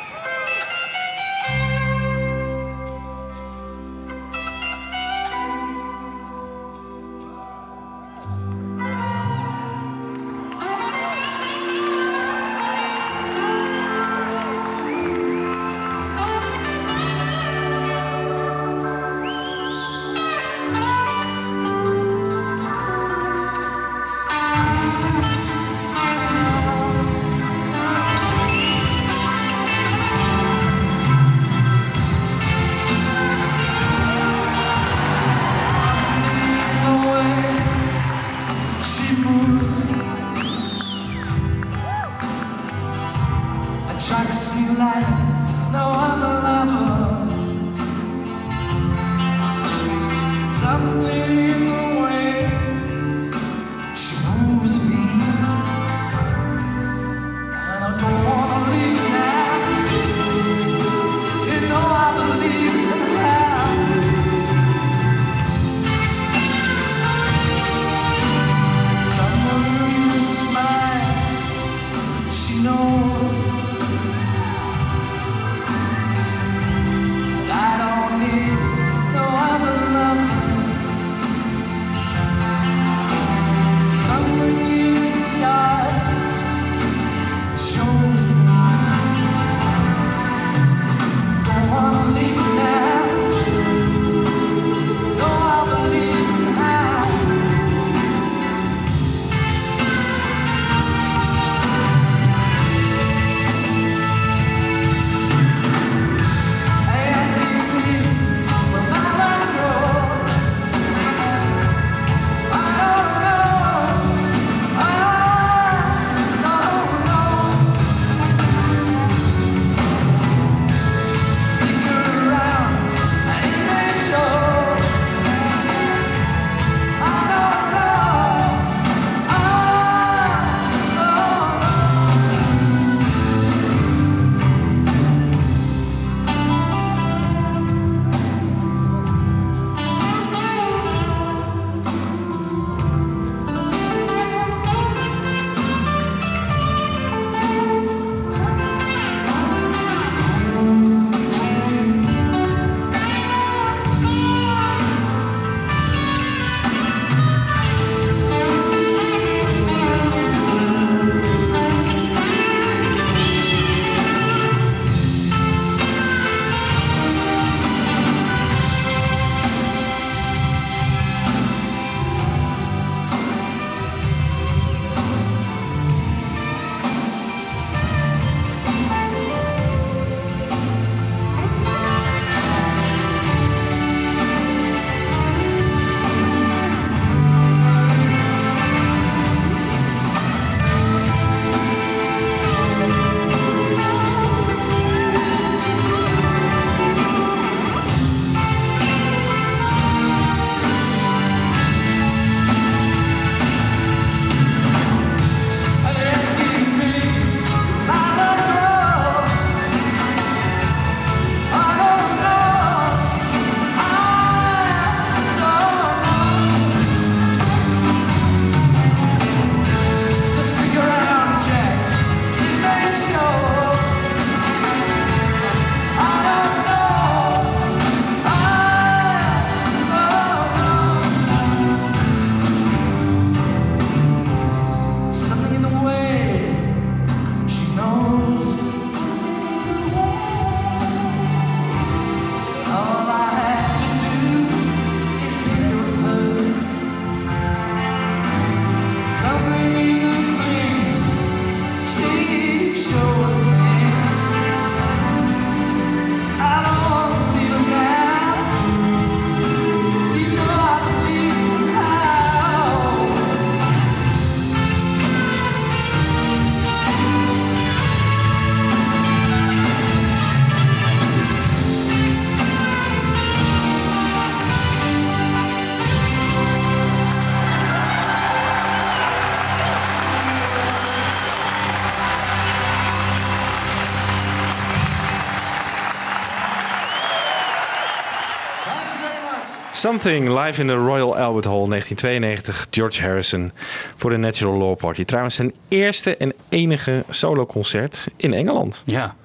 Something live in the Royal Albert Hall 1992. George Harrison voor de Natural Law Party. Trouwens zijn eerste en enige soloconcert in Engeland. Ja.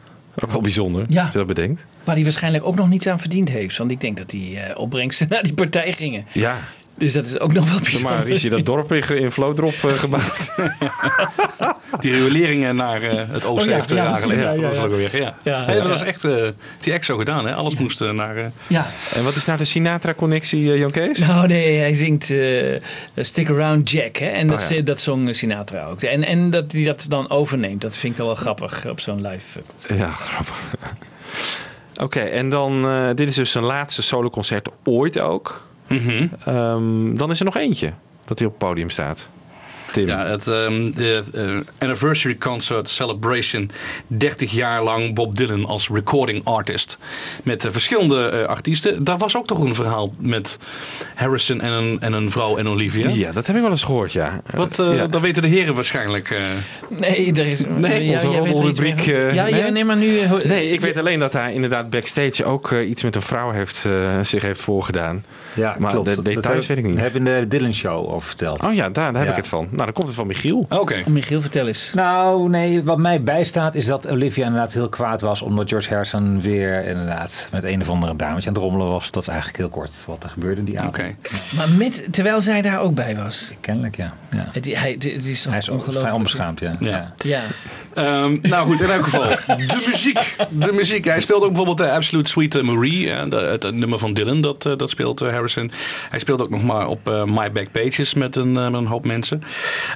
Ook wel bijzonder, Ja. als je dat bedenkt. Waar hij waarschijnlijk ook nog niets aan verdiend heeft. Want ik denk dat die eh, opbrengsten [LAUGHS] naar die partij gingen. Ja. Dus dat is ook nog wel bijzonder. Maar is hij dat dorp in, in Vlodrop eh, gebouwd? [LAUGHS] Die rioleringen naar eh, het oosten Oh ja, heeft er ja, aangelegd. ja, ja, Dat was ja. ja. Dat echt, eh, het is echt zo gedaan. Hè? Alles moest naar... eh, Ja. En wat is nou de Sinatra-connectie, Jan Kees? Nou nee, hij zingt eh, Stick Around Jack. Hè? En dat, Oh ja. dat zong Sinatra ook. En, en dat hij dat dan overneemt, dat vind ik dan wel grappig op zo'n live. concert. Ja, grappig. [LAUGHS] Oké, en dan, eh, dit is dus zijn laatste soloconcert ooit ook. Ehm, dan is er nog eentje dat hij op het podium staat. Tim. Ja, het ehm, de eh, Anniversary Concert Celebration. 30 jaar lang Bob Dylan als recording artist. Met eh, verschillende eh, artiesten. Daar was ook toch een verhaal met Harrison en een, en een vrouw en Olivia. Ja, dat heb ik wel eens gehoord, ja. Wat, eh, Ja. Dat weten de heren waarschijnlijk. eh. Nee, er is, Nee, onze er iets roddelrubriek, ja, nee? ja, nee, maar nu... Nee, ik weet alleen dat hij inderdaad backstage ook iets met een vrouw heeft, eh, zich heeft voorgedaan. Ja, Maar klopt. de Dat details weet ik niet. heb in de Dylan Show over verteld. Oh ja, daar, daar heb Ja. ik het van. Nou, dan komt het van Michiel. Oké. Michiel, vertel eens. Nou, nee, wat mij bijstaat is dat Olivia inderdaad heel kwaad was. Omdat George Harrison weer inderdaad met een of andere dametje aan het rommelen was. Dat is eigenlijk heel kort wat er gebeurde die avond. Oké. Maar met, terwijl zij daar ook bij was. Kennelijk, ja. ja. Het, hij, het is Hij is ongelooflijk. vrij onbeschaamd, ja. Ja. Ja. Ehm, nou goed, in elk geval. De muziek. De muziek. Hij speelt ook bijvoorbeeld de Absolute Sweet eh, Marie. eh, het, het nummer van Dylan, dat, eh, dat speelt eh, Hij speelt ook nog maar op eh, My Back Pages met een, eh, met een hoop mensen.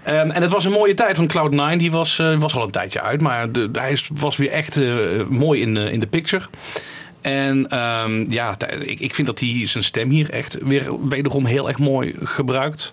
Ehm, en het was een mooie tijd van Cloud9. Die was, eh, was al een tijdje uit. Maar hij is- was weer echt mooi in, in de picture. En ehm, ja, ik, ik vind dat hij zijn stem hier echt weer wederom heel erg mooi gebruikt.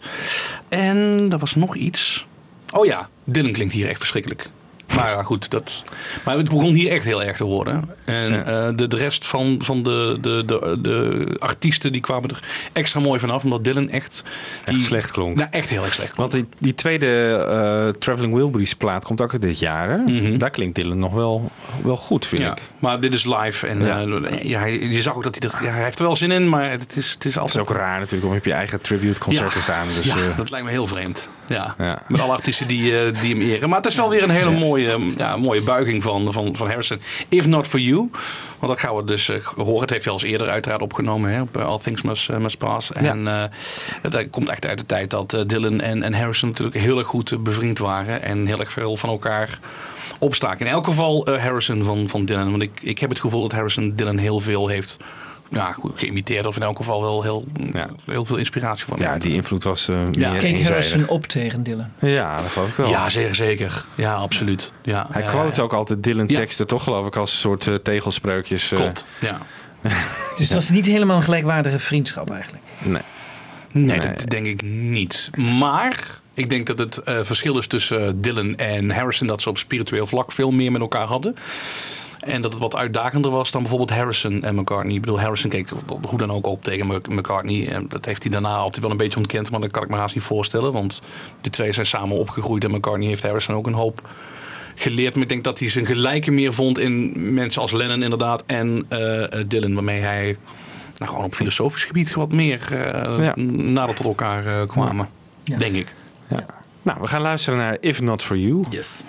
En er was nog iets. Oh ja, Dylan klinkt hier echt verschrikkelijk. Maar ja, goed, dat. Maar het begon hier echt heel erg te worden. En eh, de, de rest van, van de, de, de, de artiesten die kwamen er extra mooi vanaf. Omdat Dylan echt. Echt slecht klonk. Nou, echt heel erg slecht. Want die, die tweede eh, Traveling Wilburys plaat komt ook uit dit jaar. Hè? Mhm. Daar klinkt Dylan nog wel, wel goed, vind Ja, ik. maar dit is live. En Ja. hij- je zag ook dat hij er. Ja, hij heeft er wel zin in, maar het is, het is Het is altijd. ook raar natuurlijk om op je eigen tribute concert te staan. Dus, ja, eh, dat lijkt me heel vreemd. Ja. Met alle artiesten die, eh, die hem eren. Maar het is wel weer een hele mooie, ja, mooie buiging van, van, van Harrison. If Not For You. Want dat gaan we dus eh, horen. Het heeft hij al eens eerder uiteraard opgenomen. Hè, op eh, All Things Must, eh, Must Pass. En eh, komt echt uit de tijd dat Dylan en, en Harrison natuurlijk heel erg goed bevriend waren. En heel erg veel van elkaar opstaken. In elk geval Harrison van, van Dylan. Want ik, ik heb het gevoel dat Harrison Dylan heel veel heeft ja, goed, geïmiteerd. Of in elk geval wel heel, Ja. heel veel inspiratie van ja, heeft. die invloed was eh Ja. meer Keek. Harrison op tegen Dylan. Ja, dat geloof ik wel. Ja, zeer zeker. Ja, absoluut. Ja, Hij ja, quote ja. ook altijd Dylan Ja. teksten, toch geloof ik, als een soort eh, tegelspreukjes. eh, Klopt. Ja. [LAUGHS] Dus het was niet helemaal een gelijkwaardige vriendschap eigenlijk. nee. Nee, Nee. dat denk ik niet. Maar ik denk dat het eh, verschil is tussen Dylan en Harrison... dat ze op spiritueel vlak veel meer met elkaar hadden. En dat het wat uitdagender was dan bijvoorbeeld Harrison en McCartney. Ik bedoel, Harrison keek hoe dan ook op tegen Mc- McCartney. En dat heeft hij daarna altijd wel een beetje ontkend. Maar dat kan ik me haast niet voorstellen. Want die twee zijn samen opgegroeid. En McCartney heeft Harrison ook een hoop geleerd. Maar ik denk dat hij zijn gelijke meer vond in mensen als Lennon inderdaad. En eh, eh, Dylan. Waarmee hij nou, gewoon op filosofisch gebied wat meer eh, Ja. nader tot elkaar eh, kwamen. Ja. Denk ik. Ja. Nou, we gaan luisteren naar If Not For You. Yes.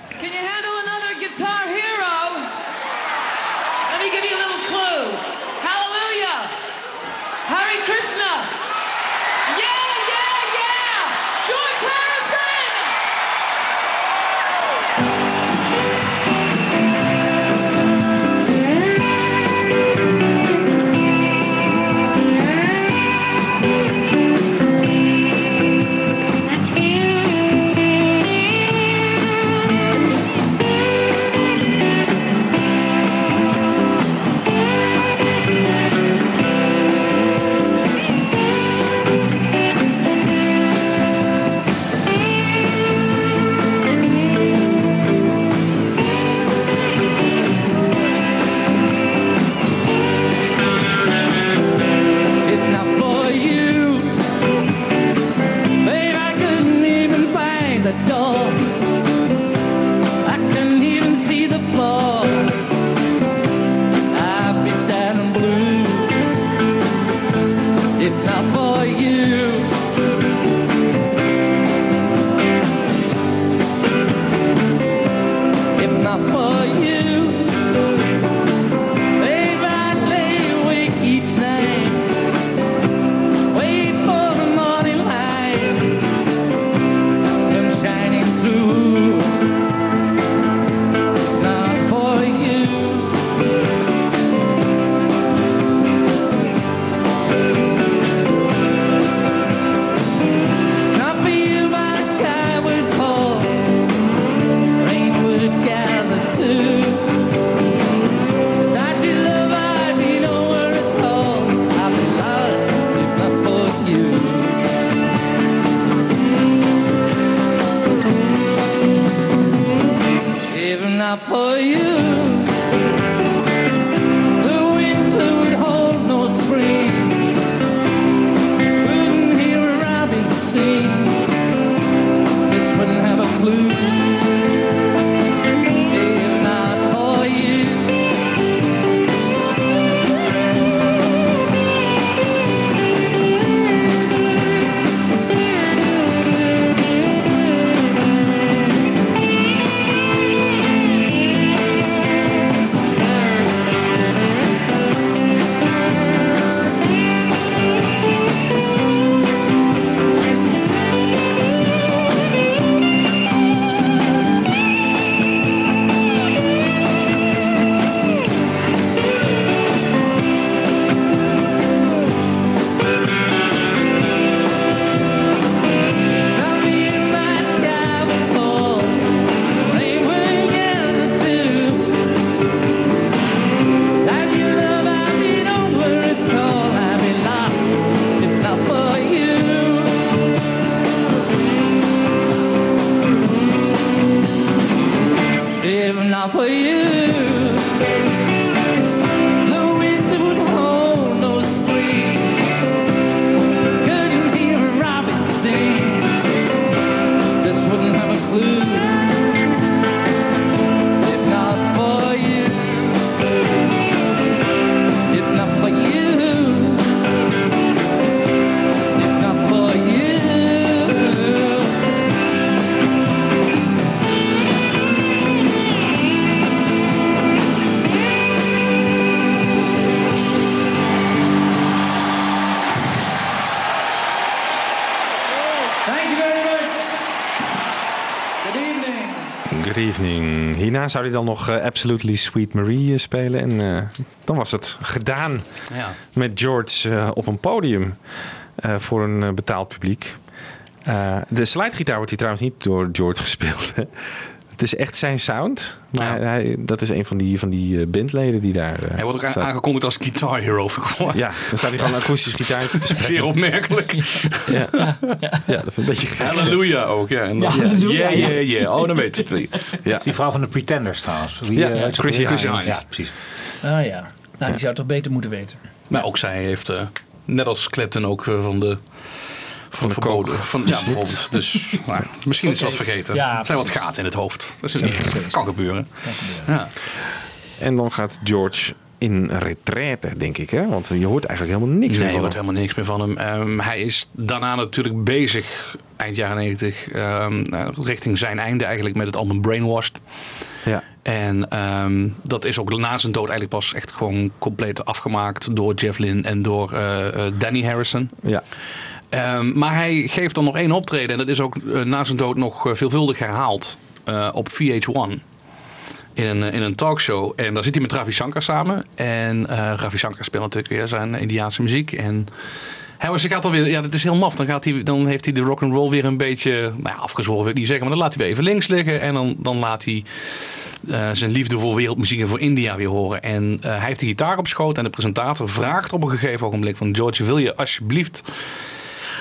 Zou hij dan nog eh, Absolutely Sweet Marie eh, spelen. En eh, dan was het gedaan Ja. met George op een podium voor een betaald publiek. De slidegitaar wordt hier trouwens niet door George [LAUGHS] gespeeld. Het is echt zijn sound. Maar hij, dat is een van die, van die eh, bandleden die daar. eh, Hij wordt ook staat. aangekondigd als Guitar Hero. Ja, dan staat hij gewoon een akoestisch gitaartje te spelen. Zeer opmerkelijk. Ja. ja, dat vind ik een beetje gek. Halleluja ook, ja. En dan, Ja, ja, ja. ja, ja. Oh, dan weet je het wel. Ja. Die vrouw van de Pretenders trouwens. Wie, Ja, ja, ze Chrissy. Ja, precies. Ah ja. Nou, die zou het toch beter moeten weten. Maar ook zij heeft, eh, net als Clapton, ook van de... Van de verboden. kook. Van, ja, bijvoorbeeld. Dus nou, misschien is wat vergeten. Ja, er zijn wat gaten in het hoofd. Dat is niet erg. kan gebeuren. Ja. En dan gaat George in retraite, denk ik. Hè? Want je hoort eigenlijk helemaal niks Nee, meer je van hoort hem. helemaal niks meer van hem. Ehm, hij is daarna natuurlijk bezig, eind jaren 90, ehm, eh, richting zijn einde eigenlijk met het album Brainwashed. Ja. En ehm, dat is ook na zijn dood eigenlijk pas echt gewoon compleet afgemaakt door Jeff Lynne en door eh, eh, Danny Harrison. Ja. Ehm, maar hij geeft dan nog één optreden en dat is ook eh, na zijn dood nog eh, veelvuldig herhaald eh, op VH1. In een, in een talkshow. En daar zit hij met Ravi Shankar samen. En Ravi Shankar speelt natuurlijk weer zijn Indiaanse muziek. En hij was, hij gaat alweer, ja, dat is heel maf. Dan, gaat hij, dan heeft hij de rock and roll weer een beetje nou ja, afgezworen, wil ik niet zeggen. Maar dan laat hij weer even links liggen. En dan, dan laat hij zijn liefde voor wereldmuziek en voor India weer horen. En hij heeft de gitaar op schoot. En de presentator vraagt op een gegeven ogenblik van... George, wil je alsjeblieft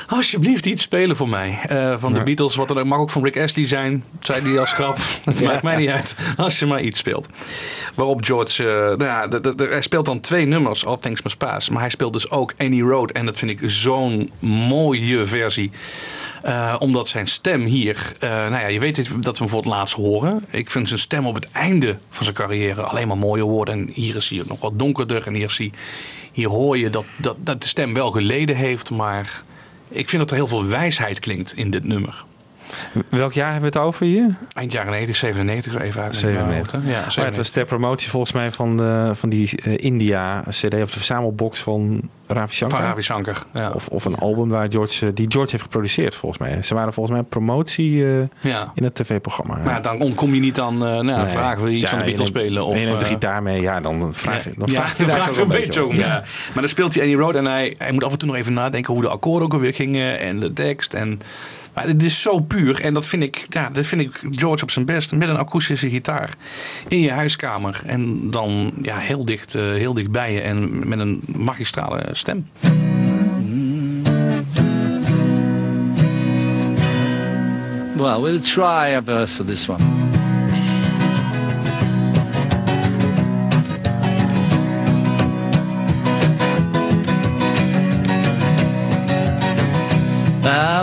alsjeblieft iets spelen voor mij. Eh, van de Ja. Beatles, wat dan ook, mag ook van Rick Astley zijn. Zei hij als grap. [LAUGHS] Het maakt mij niet uit als je maar iets speelt. Waarop George, eh, nou ja, de- de- de- hij speelt dan twee nummers, All Things Must Pass. Maar hij speelt dus ook Any Road. En dat vind ik zo'n mooie versie. Eh, omdat zijn stem hier, nou ja, je weet dat we hem voor het laatst horen. Ik vind zijn stem op het einde van zijn carrière alleen maar mooier worden. En hier is hij nog wat donkerder. En hier, is hij, hier hoor je dat, dat, dat de stem wel geleden heeft, maar ik vind dat er heel veel wijsheid klinkt in dit nummer. Welk jaar hebben we het over hier? Eind jaren 90, 97 zo even uit. 97. Ja, Oh ja, het 97. was ter promotie volgens mij van, de, van die eh, India CD of de verzamelbox van Ravi Shankar. Van Ravi Shankar, ja. Of, of een album waar George, eh, die George heeft geproduceerd volgens mij. Ze waren volgens mij promotie eh, Ja. in het tv-programma. Maar dan ontkom je niet aan uh, nou, Nee. vragen we iets van de Beatles spelen. Of, en je neemt de gitaar mee, ja, dan vraag je, dan Ja, vraag je daar [LAUGHS] een beetje om. Maar dan speelt hij Annie Road en hij, hij moet af en toe nog even nadenken hoe de akkoorden ook alweer gingen en de tekst. En, maar het is zo puur en dat vind, ik, ja, dat vind ik George op zijn best met een akoestische gitaar in je huiskamer. En dan ja, heel, dicht, eh, heel dicht bij je en met een magistrale stem. Well, we'll try a verse of this one.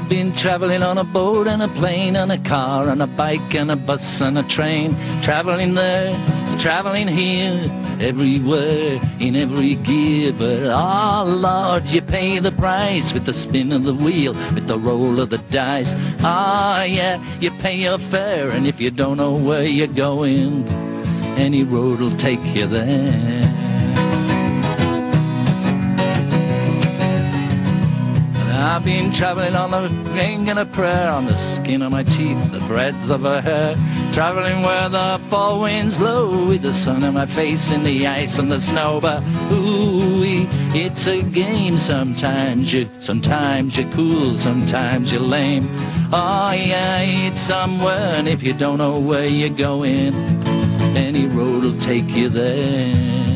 I've been traveling on a boat and a plane and a car and a bike and a bus and a train. Traveling there, traveling here, everywhere, in every gear. But oh Lord, you pay the price with the spin of the wheel, with the roll of the dice. Ah yeah, you pay your fare and if you don't know where you're going, any road will take you there. I've been traveling on the wing and a prayer on the skin of my teeth, the breadth of her hair. Traveling where the fall winds blow with the sun on my face in the ice and the snow. But ooh, it's a game. Sometimes you, sometimes you're cool, sometimes you're lame. Oh yeah, it's somewhere, and if you don't know where you're going, any road will take you there.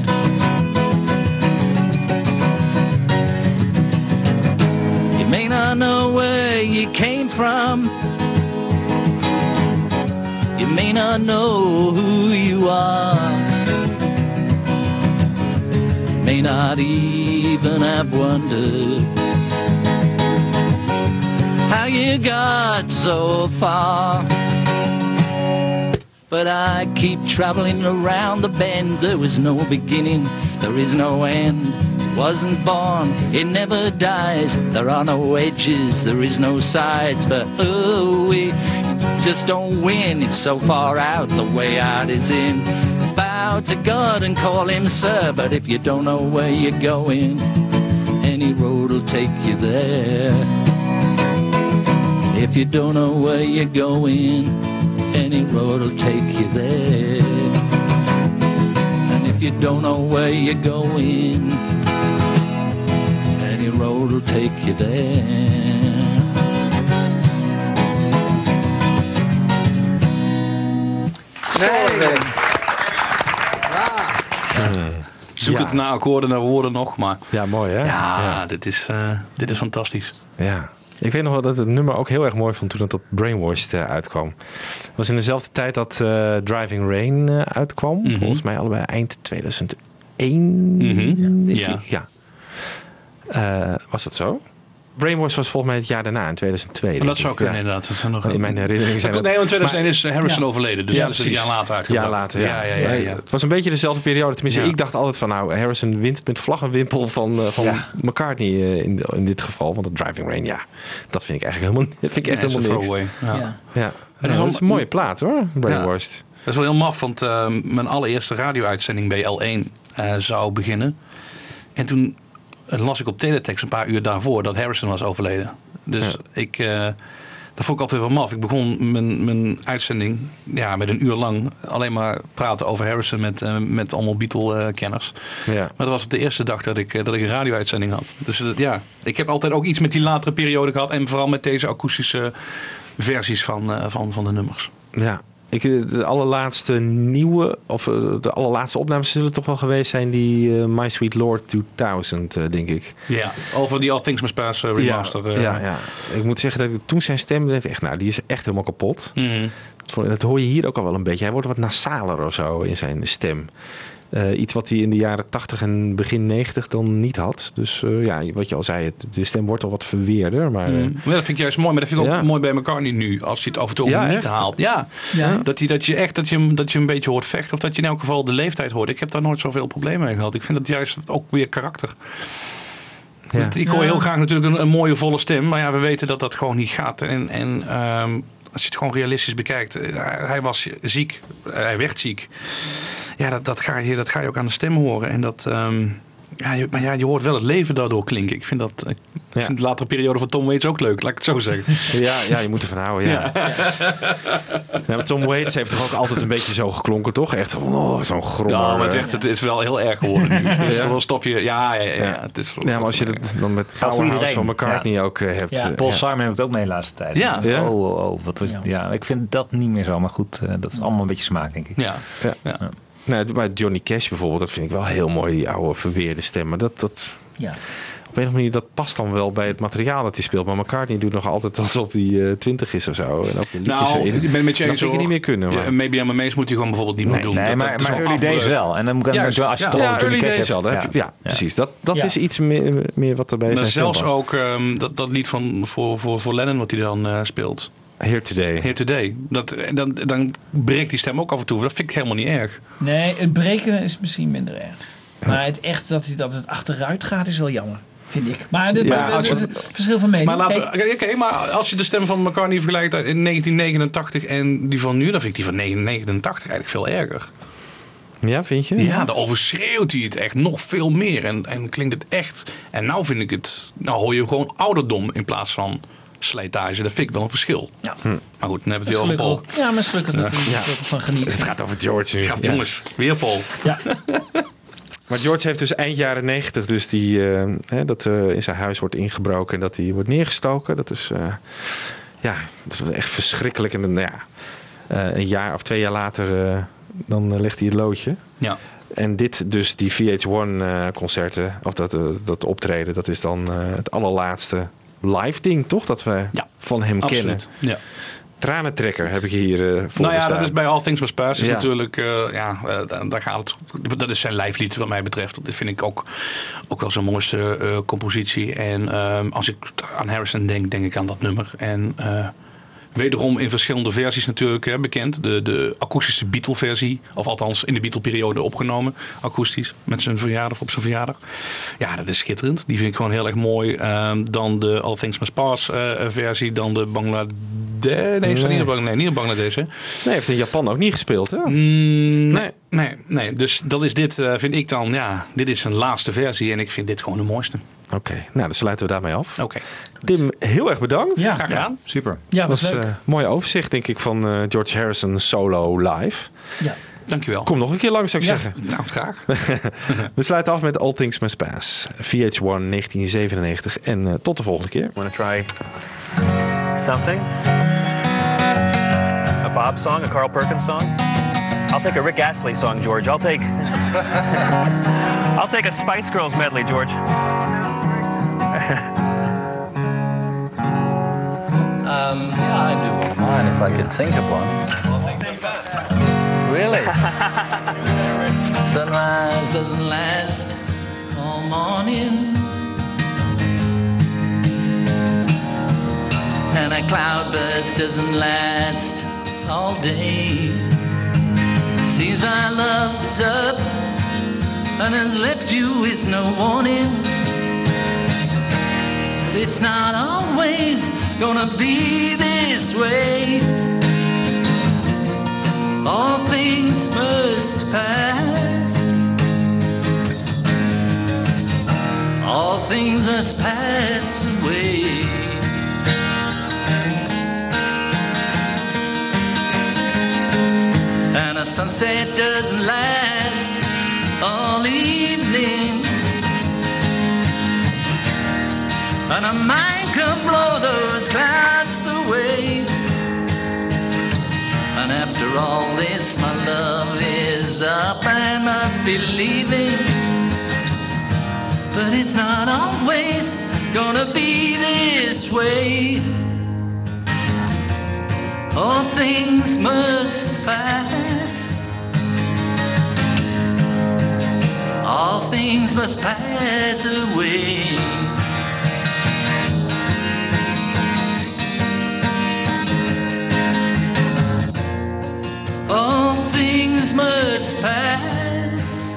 May not know where you came from. You may not know who you are. May not even have wondered how you got so far. But I keep traveling around the bend. There was no beginning, there is no end. Wasn't born, it never dies. There are no edges, there is no sides. But oh, we just don't win. It's so far out, the way out is in. Bow to God and call him sir. But if you don't know where you're going, any road will take you there. If you don't know where you're going, any road will take you there. And if you don't know where you're going, any road will take you there. Zoek Ja. het naar akkoorden, naar woorden nog. Maar Ja, mooi hè? ja, Dit, is, eh, dit is fantastisch. Ja. Ik weet nog wel dat het nummer ook heel erg mooi vond toen het op Brainwashed eh, uitkwam. Het was in dezelfde tijd dat eh, Driving Rain eh, uitkwam. Mhm. Volgens mij allebei eind 2001. Mhm. Ja. ik. ja. Eh, was dat zo? Brainwash was volgens mij het jaar daarna, in 2002. Maar denk dat zou ik. kunnen Ja. inderdaad. Dat zijn nog, In mijn herinnering zijn Dat- het- Nee, want 2001 is Harrison Ja. overleden. Dus Ja, dat is een jaar later Ja, uitgebracht. later. Ja. ja, ja, ja, ja. Het was een beetje dezelfde periode. Tenminste, Ja. ik dacht altijd van nou, Harrison wint met vlag en wimpel van, eh, van Ja. McCartney eh, in, in dit geval. Want dat Driving Rain, ja, dat vind ik eigenlijk helemaal, dat [LAUGHS] vind ik echt dat helemaal een niks. throwaway. Ja. Ja. Ja. is Ja, wel- dat is een mooie plaat hoor, Brainwashed. Dat is wel heel maf, want eh, mijn allereerste radio-uitzending bij L1 eh, zou beginnen. En toen las ik op teletext een paar uur daarvoor dat Harrison was overleden. Dus ik, eh, dat vond ik altijd wel maf. Ik begon mijn, mijn uitzending ja, met een uur lang alleen maar praten over Harrison met, eh, met allemaal Beatle-kenners. Ja. Maar dat was op de eerste dag dat ik, eh, dat ik een radio-uitzending had. Dus eh, ja, ik heb altijd ook iets met die latere periode gehad. En vooral met deze akoestische versies van, eh, van, van de nummers. Ja. Ik, eh, de allerlaatste nieuwe, of eh, de allerlaatste opnames zullen toch wel geweest zijn die eh, My Sweet Lord 2000, eh, denk ik. Ja, over die All Things Must Pass remaster. Ja, ja, ja. Ik moet zeggen dat ik toen zijn stem echt, nou, die is echt helemaal kapot. Vond- Dat hoor je hier ook al wel een beetje. Hij wordt wat nasaler of zo in zijn stem. Eh, iets wat hij in de jaren 80 en begin 90 dan niet had. Dus eh, ja, wat je al zei, het, de stem wordt al wat verweerder. Maar, eh, Mhm. Ja, dat vind ik juist mooi. Maar dat vind ik Ja. ook mooi bij McCartney nu. Als hij het af en toe Ja, niet echt? haalt. Ja, Ja. Dat, hij, dat je echt dat je, dat je een beetje hoort vechten. Of dat je in elk geval de leeftijd hoort. Ik heb daar nooit zoveel problemen mee gehad. Ik vind dat juist ook weer karakter. Ik hoor Ja. heel graag natuurlijk een, een mooie volle stem. Maar ja, we weten dat dat gewoon niet gaat. En, en ehm, als je het gewoon realistisch bekijkt, eh, hij was ziek, hij werd ziek. Ja, dat, dat, ga je, dat ga je ook aan de stem horen. En dat, ehm, ja, je, maar ja, je hoort wel het leven daardoor klinken. Ik vind, dat, ik vind de latere periode van Tom Waits ook leuk, laat ik het zo zeggen. [LAUGHS] Ja, ja, je moet ervan houden, ja. ja. maar Tom Waits heeft toch ook altijd een beetje zo geklonken, toch? Echt van, oh, zo'n grommer. Ja, maar het, eh. echt, het is wel heel erg geworden nu. Dus Ja? dan stop je, ja, ja, ja, ja, het is Ja, maar als je dat dan met Powerhouse van McCartney ook eh, hebt. Ja, eh, Paul ja. Simon heb ik ook mee de laatste tijd. Ja. Ja? Oh, oh, oh, wat was, ja. ik vind dat niet meer zo. Maar goed, eh, dat is allemaal een beetje smaak, denk ik. Ja. Ja. Nou, bij Johnny Cash bijvoorbeeld, dat vind ik wel heel mooi, die oude verweerde stem. Maar dat, dat, Ja. op een of andere manier, dat past dan wel bij het materiaal dat hij speelt. Maar McCartney doet nog altijd alsof hij eh, twintig is of zo. En ook de liedjes Nou, erin. ik ben met je dat ik niet meer kunnen. Maar... Ja, Maybe I'm moet je gewoon bijvoorbeeld niet meer doen. Nee, Dat- maar, dat is maar Early Days wel. En dan moet ik Juist, als je ja. het ja, Johnny Cash hebt. wel. daar heb je- ja, precies. Dat, dat Ja. is iets meer, meer wat er bij Maar zijn zelfs ook ehm, dat, dat lied van, voor, voor, voor Lennon wat hij dan eh, speelt. Here Today. Here Today. Dat, en dan, dan breekt die stem ook af en toe. Dat vind ik helemaal niet erg. Nee, het breken is misschien minder erg. Maar het echt dat, dat het achteruit gaat is wel jammer. Vind ik. Maar dit Ja, maar- als je- het verschil van mening. Maar, laten Hey, maar als je de stem van McCartney vergelijkt uit in 1989 en die van nu, dan vind ik die van 1989 eigenlijk veel erger. Ja, vind je? Ja, dan overschreeuwt hij het echt nog veel meer en, en klinkt het echt. En nou vind ik het, nou hoor je gewoon ouderdom in plaats van slijtage. Dat vind ik wel een verschil. Ja. Maar goed, dan hebben we het weer over Paul. ook. Ja, maar is gelukkig dat we er van genieten. Het gaat over George nu. Gaat, Ja. Jongens, weer Paul. [LAUGHS] Maar George heeft dus eind jaren negentig dus die, eh, hè, dat eh, in zijn huis wordt ingebroken en dat hij wordt neergestoken. Dat is, eh, ja, dat is echt verschrikkelijk. En dan, ja, eh, een jaar of twee jaar later, eh, dan eh, legt hij het loodje. Ja. En dit dus, die VH1-concerten, of dat, eh, dat optreden, dat is dan eh, het allerlaatste live ding, toch? Dat we van hem kennen. Ja. Tranentrekker heb ik hier eh voor Nou ja, staan. dat is bij All Things Must Pass. Is Ja. natuurlijk, eh, ja, eh, daar- gaat het. Dat is zijn lijflied wat mij betreft. Dat vind ik ook, ook wel zijn mooiste compositie. En ehm, als ik aan Harrison denk, denk ik aan dat nummer. En wederom in verschillende versies natuurlijk hè, bekend. De, de akoestische Beatle-versie. Of althans in de Beatle-periode opgenomen. Akoestisch. Met zijn verjaardag op zijn verjaardag. Ja, dat is schitterend. Die vind ik gewoon heel erg mooi. Ehm, dan de All Things Must Pass eh, versie. Dan de Bangladesh. Nee, dat niet, in Bang- nee, niet Bangladesh. Hè? Nee, heeft in Japan ook niet gespeeld, hè? Mm, nee, nee, nee. Dus dat is dit, eh, vind ik dan, ja, dit is zijn laatste versie en ik vind dit gewoon de mooiste. Oké, nou dan sluiten we daarmee af. Oké. Tim, heel erg bedankt. Ja. Graag gedaan. Super. Ja, dat was een mooi overzicht, denk ik, van eh, George Harrison solo live. Ja. Dankjewel. Kom nog een keer langs, zou ik Ja. zeggen. Nou, graag. [LAUGHS] We sluiten af met All Things Must Pass. VH1 1997. En eh, tot de volgende keer. Want to try something? A Bob song, a Carl Perkins song? I'll take a Rick Astley song, George. I'll take. [LAUGHS] I'll take a Spice Girls medley, George. Um, yeah, I do wouldn't mind if I could think of one. Really? [LAUGHS] Sunrise doesn't last all morning. And a cloudburst doesn't last all day. Seems our love is up and has left you with no warning. It's not always gonna be this way. All things must pass. All things must pass away. And a sunset doesn't last all evening. And a mind can blow those clouds away. And after all this, my love is up. I must be leaving. But it's not always gonna be this way. All things must pass. All things must pass away. all things must pass.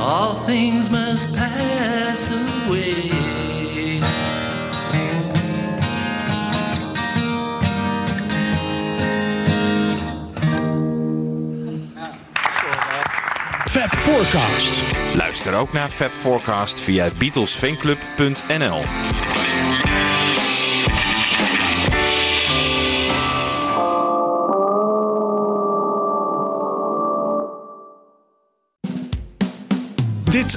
All things must pass away. Fab Forecast. Luister ook naar Fab Forecast via beatlesfanclub.nl.